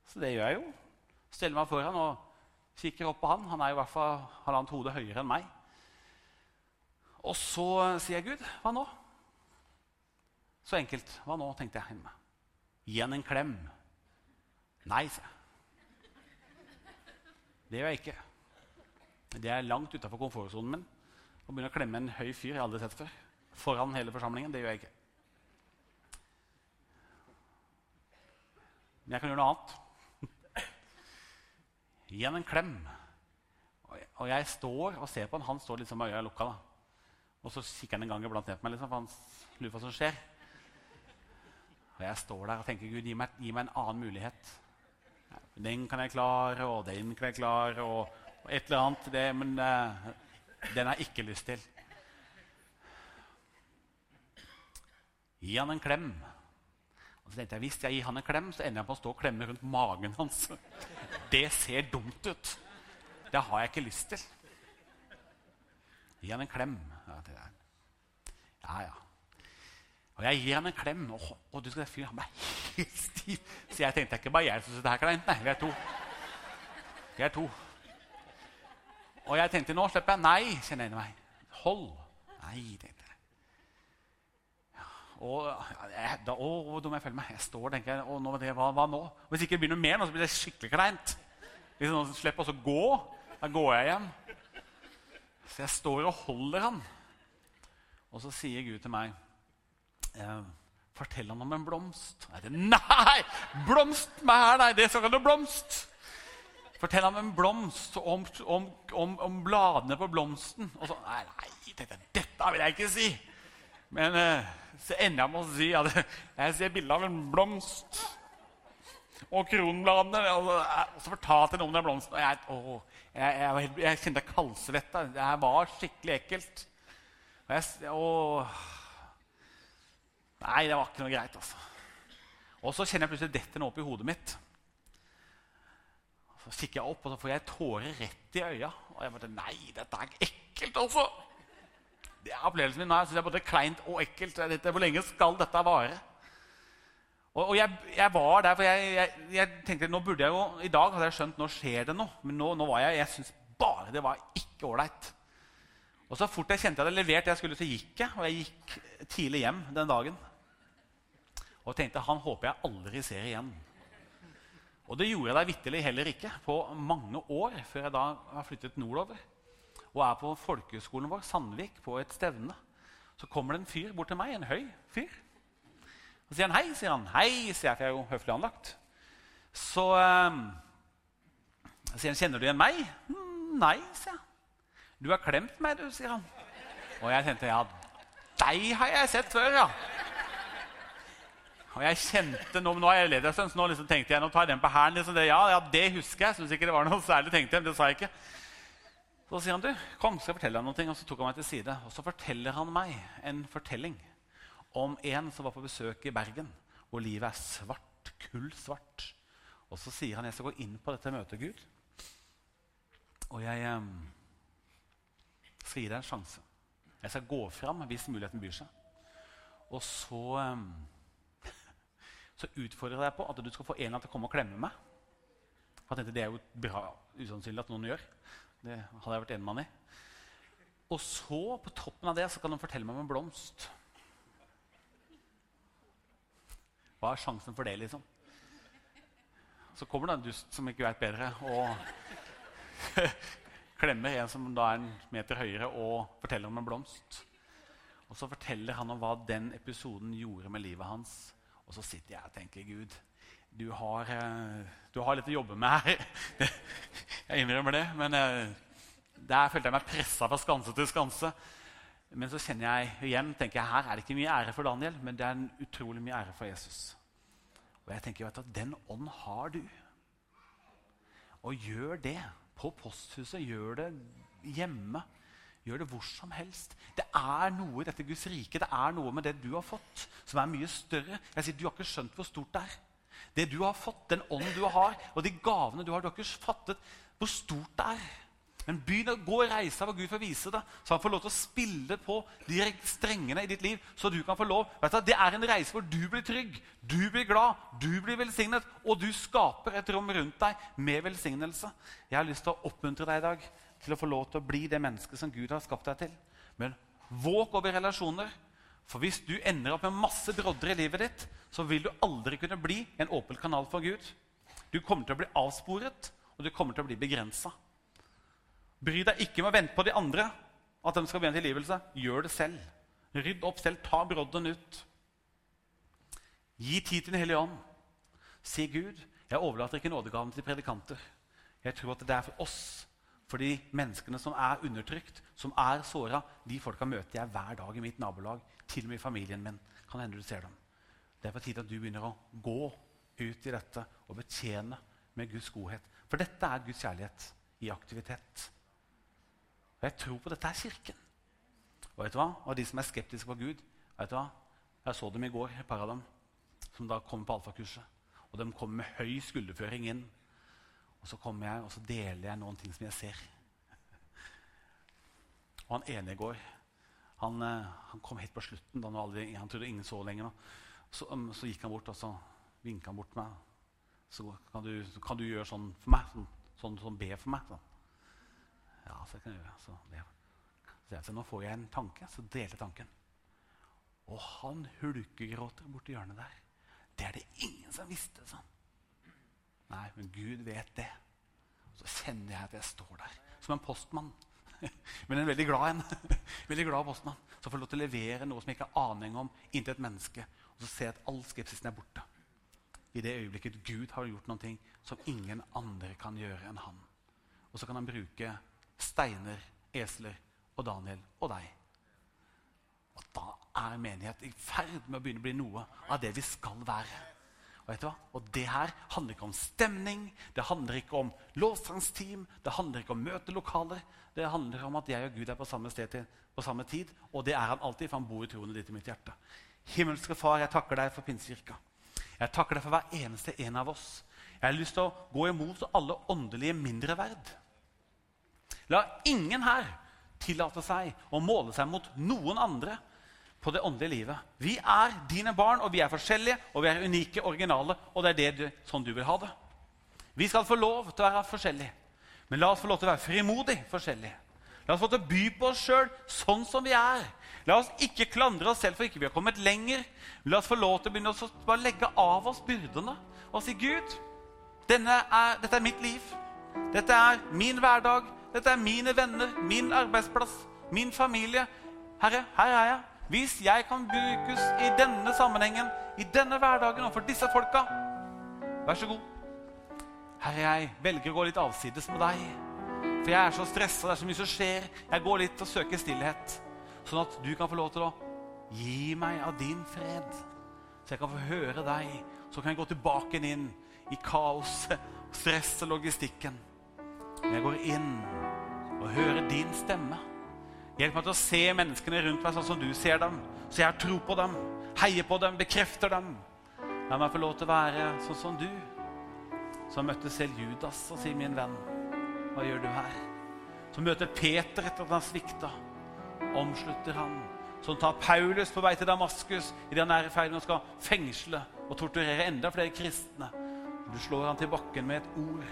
S1: Så det gjør jeg jo. Steller meg foran og kikker opp på han. Han er i hvert fall halvannet hode høyere enn meg. Og så sier jeg, 'Gud, hva nå?' Så enkelt. Hva nå, tenkte jeg inni meg. Gi han en klem. Nei, sa jeg. Det gjør jeg ikke. Det er langt utafor komfortsonen min. Å begynne å klemme en høy fyr jeg aldri sett før. Foran hele forsamlingen. Det gjør jeg ikke. Men jeg kan gjøre noe annet. Gi han en klem. Og jeg står og ser på han. Han står liksom med øya lukka. da. Og så kikker han en gang iblant ned på meg, liksom, for han lurer på hva som skjer. Og jeg står der og tenker Gud, gi meg, gi meg en annen mulighet. Den kan jeg klare, og den kan jeg klare, og et eller annet. Det, men uh, den har jeg ikke lyst til. Gi han en klem. Og så tenkte jeg, Hvis jeg gir han en klem, så ender jeg på å stå og klemme rundt magen hans. Det ser dumt ut. Det har jeg ikke lyst til. Gi han en klem. Ja, ja. Og jeg gir han en klem. Og, og du skal se fyren han er helt stiv. Så jeg tenkte ikke bare jeg som syns det er kleint. Nei, vi er to. Vi er to. Og jeg tenkte nå slipper jeg. Nei, kjenner jeg inni meg. Hold. Nei, tenkte jeg. Ja, og jeg, da, å, hvor dum jeg føler meg. Jeg står og tenker å, nå, det, hva, hva, nå? Hvis ikke det blir noe mer, nå, så blir det skikkelig kleint. Hvis noen slipper å gå, da går jeg hjem. Så jeg står og holder han. Og så sier Gud til meg eh, Fortell han om en blomst. Nei, det, nei! Blomst her, nei! Det ikke noe blomst! Fortell ham en blomst, om, om, om, om, bladene på blomsten. Og så, nei, nei dette, dette, vil jeg ikke si. Men eh, så ender jeg med å si at *laughs* jeg ser bilde av en blomst. Og kronbladene. Og, og så fortalte jeg noe om den blomsten. Og jeg, å, jeg, jeg, jeg kjente kaldsvetta. Det var skikkelig ekkelt. Og jeg, å, Nei, det var ikke noe greit, altså. Og så kjenner jeg plutselig dette noe opp i hodet mitt. Så kikker jeg opp, og så får jeg tårer rett i øya. Og jeg bare Nei, dette er ekkelt, altså! Det er opplevelsen min nå. Jeg syns det er både kleint og ekkelt. Dette, hvor lenge skal dette vare? Og, og jeg, jeg, var der, for jeg, jeg, jeg, tenkte nå burde jeg jo, I dag hadde jeg skjønt nå skjer det noe. Men nå, nå var jeg, jeg syns bare det var ikke ålreit. Og så fort jeg kjente jeg hadde levert det jeg skulle, så gikk jeg. Og jeg gikk tidlig hjem den dagen. Og tenkte han håper jeg aldri ser igjen. Og det gjorde jeg da vitterlig heller ikke på mange år før jeg da har flyttet nordover. Og er på folkehøgskolen vår, Sandvik, på et stevne. Så kommer det en fyr bort til meg, en høy fyr. Så sier han hei, sier han. Hei, sier jeg, for jeg er jo høflig anlagt. Så um, sier han, kjenner du igjen meg? «Hm, nei, sier jeg. Du har klemt meg, du, sier han. Og jeg tenkte ja, deg har jeg sett før, ja. Og jeg kjente, Nå, nå er jeg stund, så nå liksom tenkte jeg nå tar jeg den på hælen. Liksom ja, ja, det husker jeg. Syns ikke det var noe særlig. tenkte jeg, men det sa jeg ikke. Så sier han du, kom, skal jeg fortelle deg noe. Og så tok han meg til side. Og så forteller han meg en fortelling om en som var på besøk i Bergen, hvor livet er svart, kullsvart. Og så sier han jeg skal gå inn på dette møtet, Gud. Og jeg eh, skal gi deg en sjanse. Jeg skal gå fram hvis muligheten byr seg. Og så, um, så utfordrer jeg deg på at du skal få en til å komme og klemme meg. Jeg tenkte Det er jo bra usannsynlig at noen gjør. Det hadde jeg vært han i. Og så, på toppen av det, så kan han fortelle meg om en blomst. Hva er sjansen for det, liksom? Så kommer det en dust som ikke vet bedre, og *laughs* klemmer en som da er en meter høyere, og forteller om en blomst. Og så forteller han om hva den episoden gjorde med livet hans. Og så sitter jeg og tenker Gud, du har, eh, du har litt å jobbe med her. *laughs* Jeg innrømmer det. Men eh, der følte jeg meg pressa fra skanse til skanse. Men så kjenner jeg igjen, tenker jeg, her er det ikke mye ære for Daniel, men det er en utrolig mye ære for Jesus. Og jeg tenker vet Den ånd har du. Og gjør det på posthuset, gjør det hjemme. Gjør det hvor som helst. Det er noe i dette Guds rike det er noe med det du har fått, som er mye større. Jeg sier, Du har ikke skjønt hvor stort det er. Det du har fått, den ånden du har, og de gavene du har, du har ikke fattet hvor stort det er. Men begynn å gå og reise av, og Gud får vise deg, så han får lov til å spille på de strengene i ditt liv. så du kan få lov. Du, Det er en reise hvor du blir trygg, du blir glad, du blir velsignet, og du skaper et rom rundt deg med velsignelse. Jeg har lyst til å oppmuntre deg i dag til å få lov til å bli det mennesket som Gud har skapt deg til. Men våg over relasjoner. For hvis du ender opp med masse brodder i livet ditt, så vil du aldri kunne bli en åpen kanal for Gud. Du kommer til å bli avsporet, og du kommer til å bli begrensa. Bry deg ikke med å vente på de andre, at de skal be en tilgivelse. Gjør det selv. Rydd opp selv. Ta brodden ut. Gi tid til Den hellige ånd. Si Gud, jeg overlater ikke nådegaven til predikanter. Jeg tror at det er for oss for de menneskene som er undertrykt, som er såra, de folka møter jeg hver dag i mitt nabolag. Til og med i familien min. Kan hende du ser dem. Det er på tide at du begynner å gå ut i dette og betjene med Guds godhet. For dette er Guds kjærlighet i aktivitet. Og jeg tror på dette er Kirken. Og vet du hva? Og de som er skeptiske på Gud vet du hva? Jeg så dem i går, et par av dem, som da kom på alfakurset. Og de kom med høy skulderføring inn. Og så kommer jeg og så deler jeg noen ting som jeg ser. Og han ene i går han, eh, han, kom helt på slutten. da aldri, Han trodde ingen så lenger. Så, um, så, gikk han bort og så vinka han bort meg. Så kan du, kan du, gjøre sånn for meg? Sånn, sånn, sånn be for meg? Sånn. Ja, så kan jeg gjøre. Så, det. så jeg, nå får jeg en tanke. Så delte tanken. Og han hulkegråter borti hjørnet der. Det er det ingen som visste. sånn. Nei, men Gud vet det. Så kjenner jeg at jeg står der som en postmann. *laughs* Men en veldig glad en. *laughs* veldig glad postmann Som får lov til å levere noe som jeg ikke har aning om, inntil et menneske. Og så ser jeg at all skepsisen er borte. I det øyeblikket Gud har gjort noe som ingen andre kan gjøre enn han. Og så kan han bruke steiner, esler og Daniel og deg. Og da er menighet i ferd med å begynne å bli noe av det vi skal være. Og, vet du hva? og det her handler ikke om stemning, det handler ikke om lovsangsteam, det handler ikke om møtelokaler. Det handler om at jeg og Gud er på samme sted til, på samme tid. Og det er han alltid, for han bor i troen ditt i mitt hjerte. Himmelske Far, jeg takker deg for Pinsekirka. Jeg takker deg for hver eneste en av oss. Jeg har lyst til å gå imot alle åndelige mindreverd. La ingen her tillate seg å måle seg mot noen andre på det åndelige livet. Vi er dine barn, og vi er forskjellige, og vi er unike, originale. Og det er det sånn du vil ha det. Vi skal få lov til å være forskjellige, men la oss få lov til å være frimodig forskjellige. La oss få til å by på oss sjøl sånn som vi er. La oss ikke klandre oss selv for ikke vi har kommet lenger. La oss få lov til å begynne å bare legge av oss byrdene og si Gud, er, dette er mitt liv. Dette er min hverdag. Dette er mine venner, min arbeidsplass, min familie. Herre, her er jeg. Hvis jeg kan brukes i denne sammenhengen, i denne hverdagen og for disse folka, vær så god. Herre, jeg velger å gå litt avsides med deg. For jeg er så stressa, det er så mye som skjer. Jeg går litt og søker stillhet. Sånn at du kan få lov til å gi meg av din fred. Så jeg kan få høre deg. Så kan jeg gå tilbake inn i kaoset, stresset, og logistikken. Men jeg går inn og hører din stemme. Hjelp meg til å se menneskene rundt meg sånn som du ser dem. Så jeg har tro på dem, heier på dem, bekrefter dem. La meg få lov til å være sånn som du, som møtte selv Judas og sier, 'Min venn, hva gjør du her?' Som møter Peter etter at han svikta. Omslutter han. Som tar Paulus på vei til Damaskus idet han er i ferd med å skal fengsle og torturere enda flere kristne. Du slår han til bakken med et ord.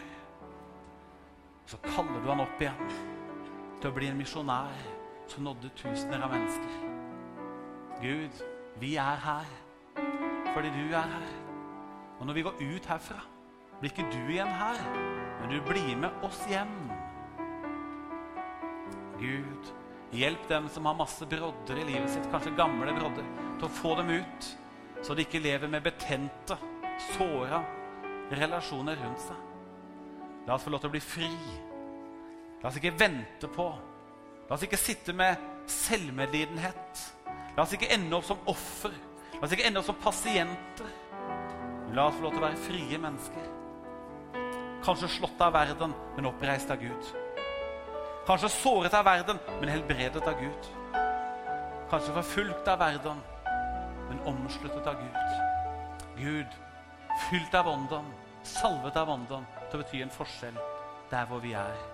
S1: Så kaller du han opp igjen til å bli en misjonær så nådde tusener av mennesker. Gud, vi er her fordi du er her. Og når vi går ut herfra, blir ikke du igjen her, men du blir med oss hjem. Gud, hjelp dem som har masse brodder i livet sitt, kanskje gamle brodder, til å få dem ut, så de ikke lever med betente, såra relasjoner rundt seg. La oss få lov til å bli fri. La oss ikke vente på La oss ikke sitte med selvmedlidenhet. La oss ikke ende opp som offer. La oss ikke ende opp som pasienter. La oss få lov til å være frie mennesker. Kanskje slått av verden, men oppreist av Gud. Kanskje såret av verden, men helbredet av Gud. Kanskje forfulgt av verden, men omsluttet av Gud. Gud, fylt av ånden, salvet av ånden til å bety en forskjell der hvor vi er.